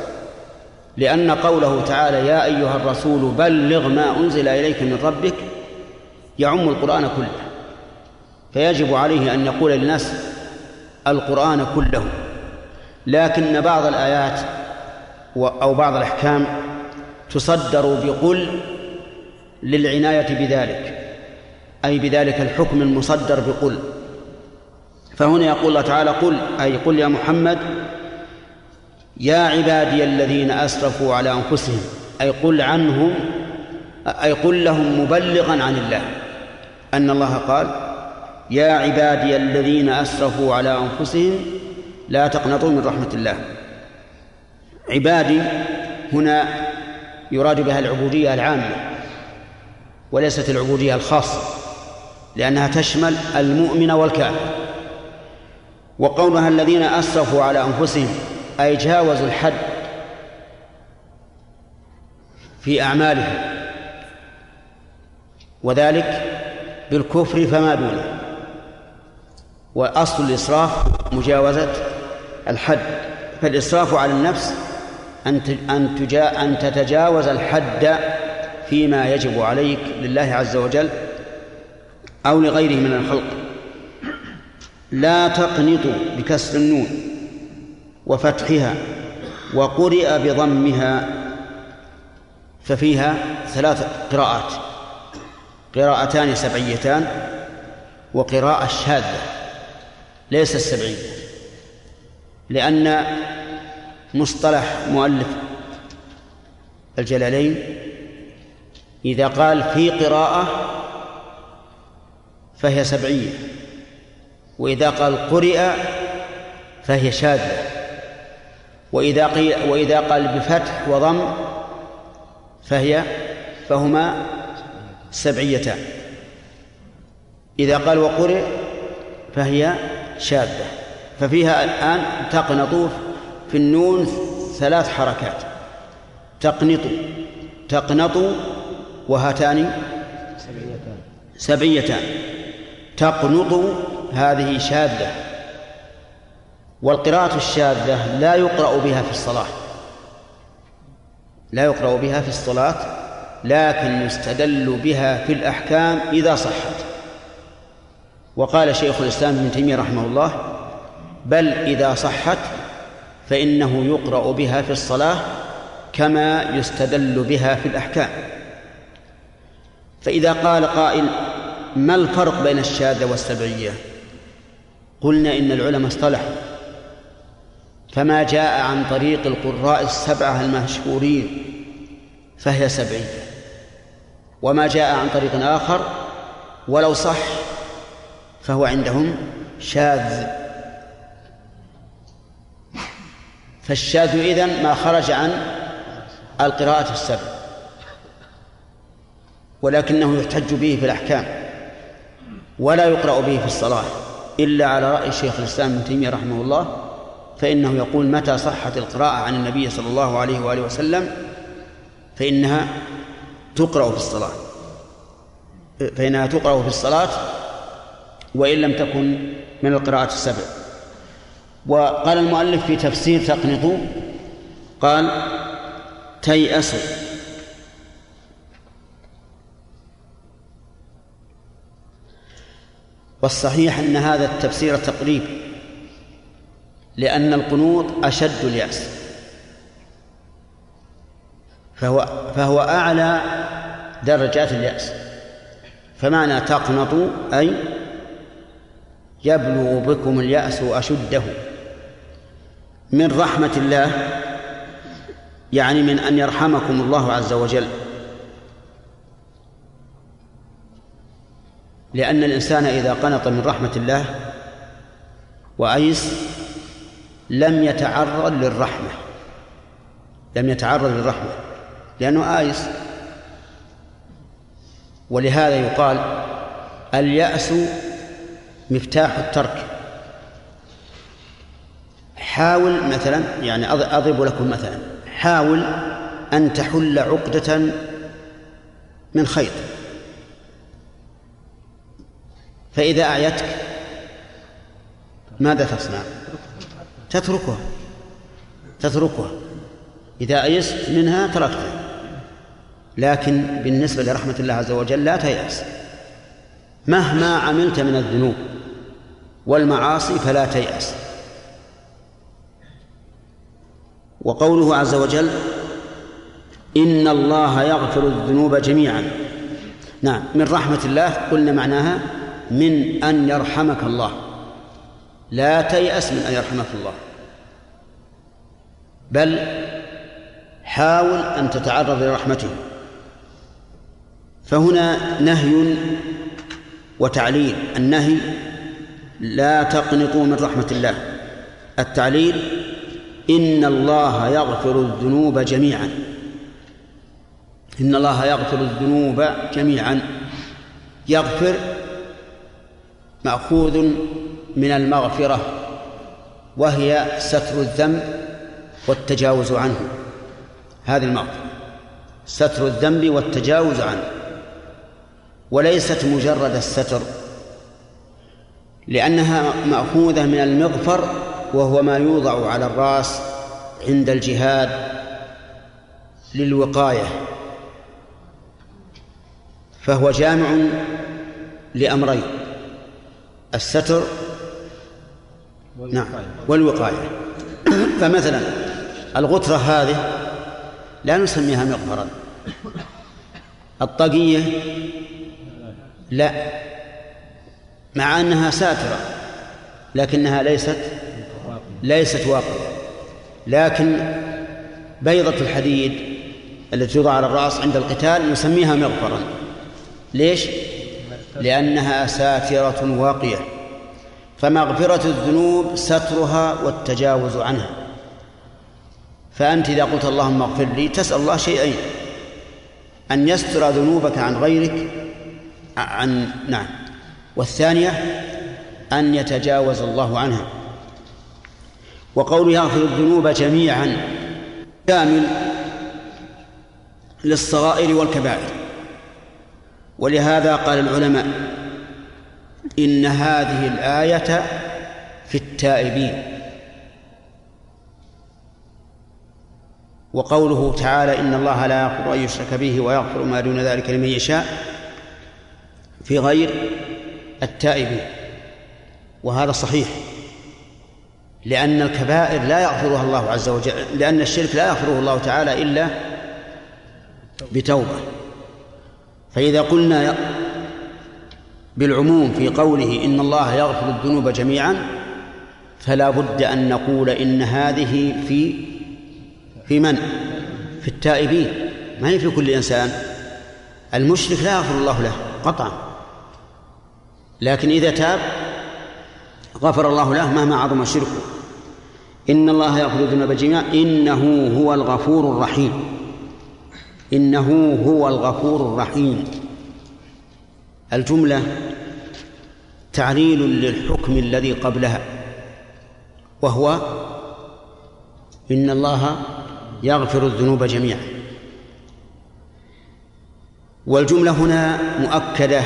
لأن قوله تعالى يا أيها الرسول بلغ ما أنزل إليك من ربك يعم القرآن كله فيجب عليه أن يقول للناس القرآن كله لكن بعض الآيات أو بعض الأحكام تصدر بقل للعناية بذلك أي بذلك الحكم المصدر بقل. فهنا يقول الله تعالى قل أي قل يا محمد يا عبادي الذين أسرفوا على أنفسهم أي قل عنهم أي قل لهم مبلغا عن الله. أن الله قال يا عبادي الذين أسرفوا على أنفسهم لا تقنطوا من رحمة الله. عبادي هنا يراد بها العبودية العامة وليست العبودية الخاصة لأنها تشمل المؤمن والكافر. وقولها الذين أسرفوا على أنفسهم أي جاوزوا الحد في أعمالهم وذلك بالكفر فما دونه. وأصل الإسراف مجاوزة الحد فالإسراف على النفس أن أن أن تتجاوز الحد فيما يجب عليك لله عز وجل أو لغيره من الخلق. لا تقنطوا بكسر النون وفتحها وقرئ بضمها ففيها ثلاث قراءات قراءتان سبعيتان وقراءة شاذة ليست سبعية لأن مصطلح مؤلف الجلالين إذا قال في قراءة فهي سبعية وإذا قال قرئ فهي شاذة وإذا قيل وإذا قال بفتح وضم فهي فهما سبعيتان إذا قال وقرئ فهي شاذة. ففيها الآن تقنط في النون ثلاث حركات. تقنط تقنط وهاتان. سبعيتان. تقنط هذه شاذة. والقراءة الشاذة لا يقرأ بها في الصلاة. لا يقرأ بها في الصلاة لكن يستدل بها في الأحكام إذا صحت. وقال شيخ الإسلام ابن تيمية رحمه الله بل إذا صحت فإنه يقرأ بها في الصلاة كما يستدل بها في الأحكام. فإذا قال قائل ما الفرق بين الشاذة والسبعية؟ قلنا إن العلماء اصطلحوا. فما جاء عن طريق القراء السبعة المشهورين فهي سبعية. وما جاء عن طريق آخر ولو صح فهو عندهم شاذ. فالشاذ إذن ما خرج عن القراءة السبع. ولكنه يحتج به في الأحكام ولا يقرأ به في الصلاة إلا على رأي شيخ الإسلام ابن تيمية رحمه الله فإنه يقول متى صحت القراءة عن النبي صلى الله عليه وآله وسلم؟ فإنها تقرأ في الصلاة. فإنها تقرأ في الصلاة وإن لم تكن من القراءة السبع. وقال المؤلف في تفسير تقنطوا قال تيأسوا والصحيح أن هذا التفسير تقريب لأن القنوط أشد اليأس. فهو فهو أعلى درجات اليأس. فمعنى تقنط أي يبلغ بكم اليأس أشده. من رحمة الله يعني من أن يرحمكم الله عز وجل. لأن الإنسان إذا قنط من رحمة الله وأيس لم يتعرض للرحمة. لم يتعرض للرحمة لأنه آيس. ولهذا يقال اليأس مفتاح الترك. حاول مثلا يعني أضرب لكم مثلا حاول أن تحل عقدة من خيط. فإذا أعيتك ماذا تصنع؟ تتركها. تتركها. إذا أيست منها تركتها. لكن بالنسبة لرحمة الله عز وجل لا تيأس. مهما عملت من الذنوب والمعاصي فلا تيأس. وقوله عز وجل إن الله يغفر الذنوب جميعا. نعم من رحمة الله قلنا معناها من أن يرحمك الله. لا تيأس من أن يرحمك الله. بل حاول أن تتعرض لرحمته. فهنا نهي وتعليل. النهي لا تقنطوا من رحمة الله. التعليل إن الله يغفر الذنوب جميعا. إن الله يغفر الذنوب جميعا. يغفر مأخوذ من المغفرة وهي ستر الذنب والتجاوز عنه. هذه المغفرة ستر الذنب والتجاوز عنه. وليست مجرد الستر لأنها مأخوذة من المغفر وهو ما يوضع على الرأس عند الجهاد للوقاية فهو جامع لأمرين الستر نعم والوقاية. *coughs* فمثلا الغترة هذه لا نسميها مغفرا الطاقية لا مع أنها ساترة لكنها ليست ليست واقعة. لكن بيضة الحديد التي توضع على الرأس عند القتال نسميها مغفرا ليش؟ لأنها ساترة واقية فمغفرة الذنوب سترها والتجاوز عنها. فأنت إذا قلت اللهم اغفر لي تسأل الله شيئين. أن يستر ذنوبك عن غيرك عن نعم. والثانية أن يتجاوز الله عنها. وقول يغفر الذنوب جميعا كامل للصغائر والكبائر. ولهذا قال العلماء إن هذه الآية في التائبين. وقوله تعالى إن الله لا يغفر أن يشرك به ويغفر ما دون ذلك لمن يشاء في غير التائبين. وهذا صحيح. لأن الكبائر لا يغفرها الله عز وجل لأن الشرك لا يغفره الله تعالى إلا بتوبة. فإذا قلنا بالعموم في قوله إن الله يغفر الذنوب جميعا فلا بد أن نقول إن هذه في في من؟ في التائبين. ما هي في كل إنسان؟ المشرك لا يغفر الله له قطعا. لكن إذا تاب غفر الله له مهما عظم شركه. إن الله يغفر الذنوب جميعا. إنه هو الغفور الرحيم. إنه هو الغفور الرحيم. الجملة تعليل للحكم الذي قبلها وهو إن الله يغفر الذنوب جميعا. والجملة هنا مؤكدة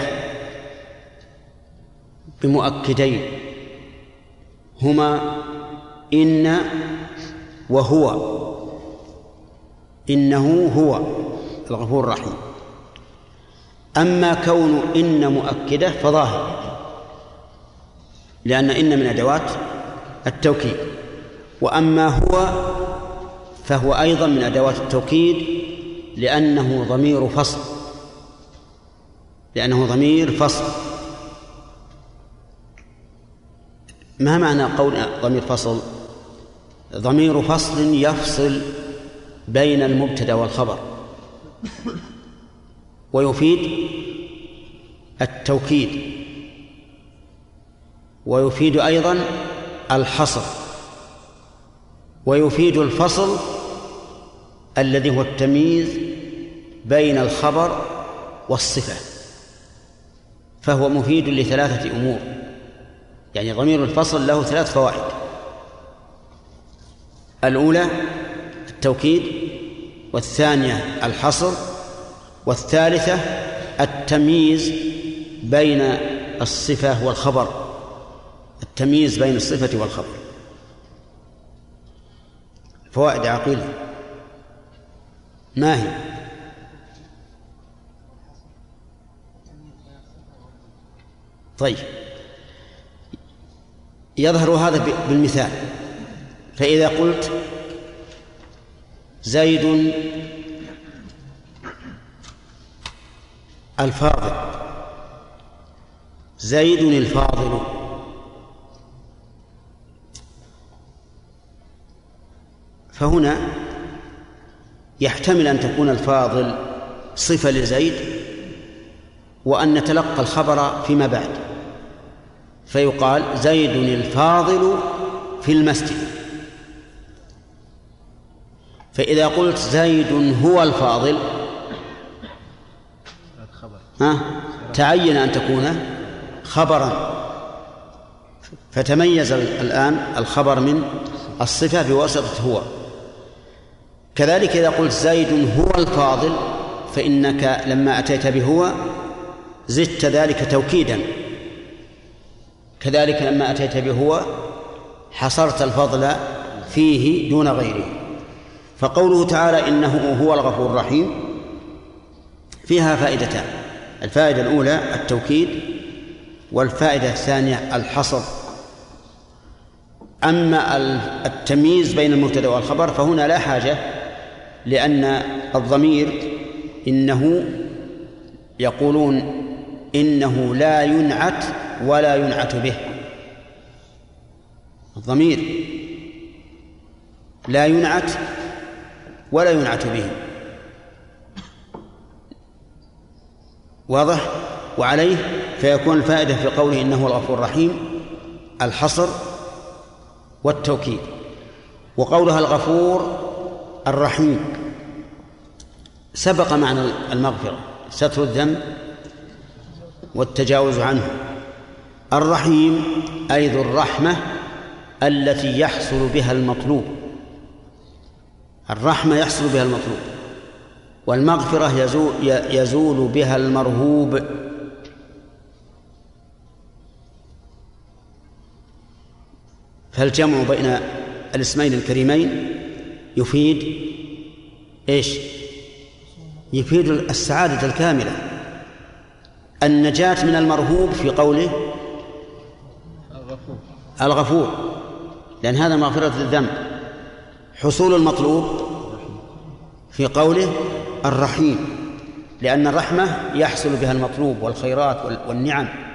بمؤكدين. هما إن وهو إنه هو الغفور الرحيم. أما كون إن مؤكدة فظاهر لأن إن من أدوات التوكيد. وأما هو فهو أيضا من أدوات التوكيد لأنه ضمير فصل لأنه ضمير فصل. ما معنى قول ضمير فصل؟ ضمير فصل يفصل بين المبتدأ والخبر. ويفيد التوكيد. ويفيد أيضا الحصر. ويفيد الفصل الذي هو التمييز بين الخبر والصفة فهو مفيد لثلاثة أمور. يعني ضمير الفصل له ثلاث فوائد. الأولى التوكيد والثانية الحصر والثالثة التمييز بين الصفة والخبر. التمييز بين الصفة والخبر. فوائد عقيلة ما هي؟ طيب. يظهر هذا بالمثال. فإذا قلت زيد الفاضل زيد الفاضل. فهنا يحتمل أن تكون الفاضل صفة لزيد وأن نتلقى الخبر فيما بعد. فيقال زيد الفاضل في المسجد. فإذا قلت زيد هو الفاضل ها تعين أن تكون خبرا. فتميز الآن الخبر من الصفة بواسطة هو. كذلك إذا قلت زيد هو الفاضل فإنك لما أتيت بهو زدت ذلك توكيدا. كذلك لما أتيت بهو حصرت الفضل فيه دون غيره. فقوله تعالى إنه هو الغفور الرحيم فيها فائدتان. الفائدة الأولى التوكيد والفائدة الثانية الحصر. أما التمييز بين المبتدأ والخبر فهنا لا حاجة لأن الضمير إنه يقولون إنه لا ينعت ولا ينعت به. الضمير لا ينعت ولا ينعت به. واضح؟ وعليه فيكون الفائدة في قوله إنه الغفور الرحيم الحصر والتوكيد. وقولها الغفور الرحيم. سبق معنى المغفرة ستر الذنب والتجاوز عنه. الرحيم أي ذو الرحمة التي يحصل بها المطلوب. الرحمة يحصل بها المطلوب والمغفرة يزول, يزول بها المرهوب. فالجمع بين الاسمين الكريمين يفيد إيش؟ يفيد السعادة الكاملة. النجاة من المرهوب في قوله الغفور. الغفور. لأن هذا مغفرة الذنب حصول المطلوب في قوله الرحيم. لأن الرحمة يحصل بها المطلوب والخيرات والنعم.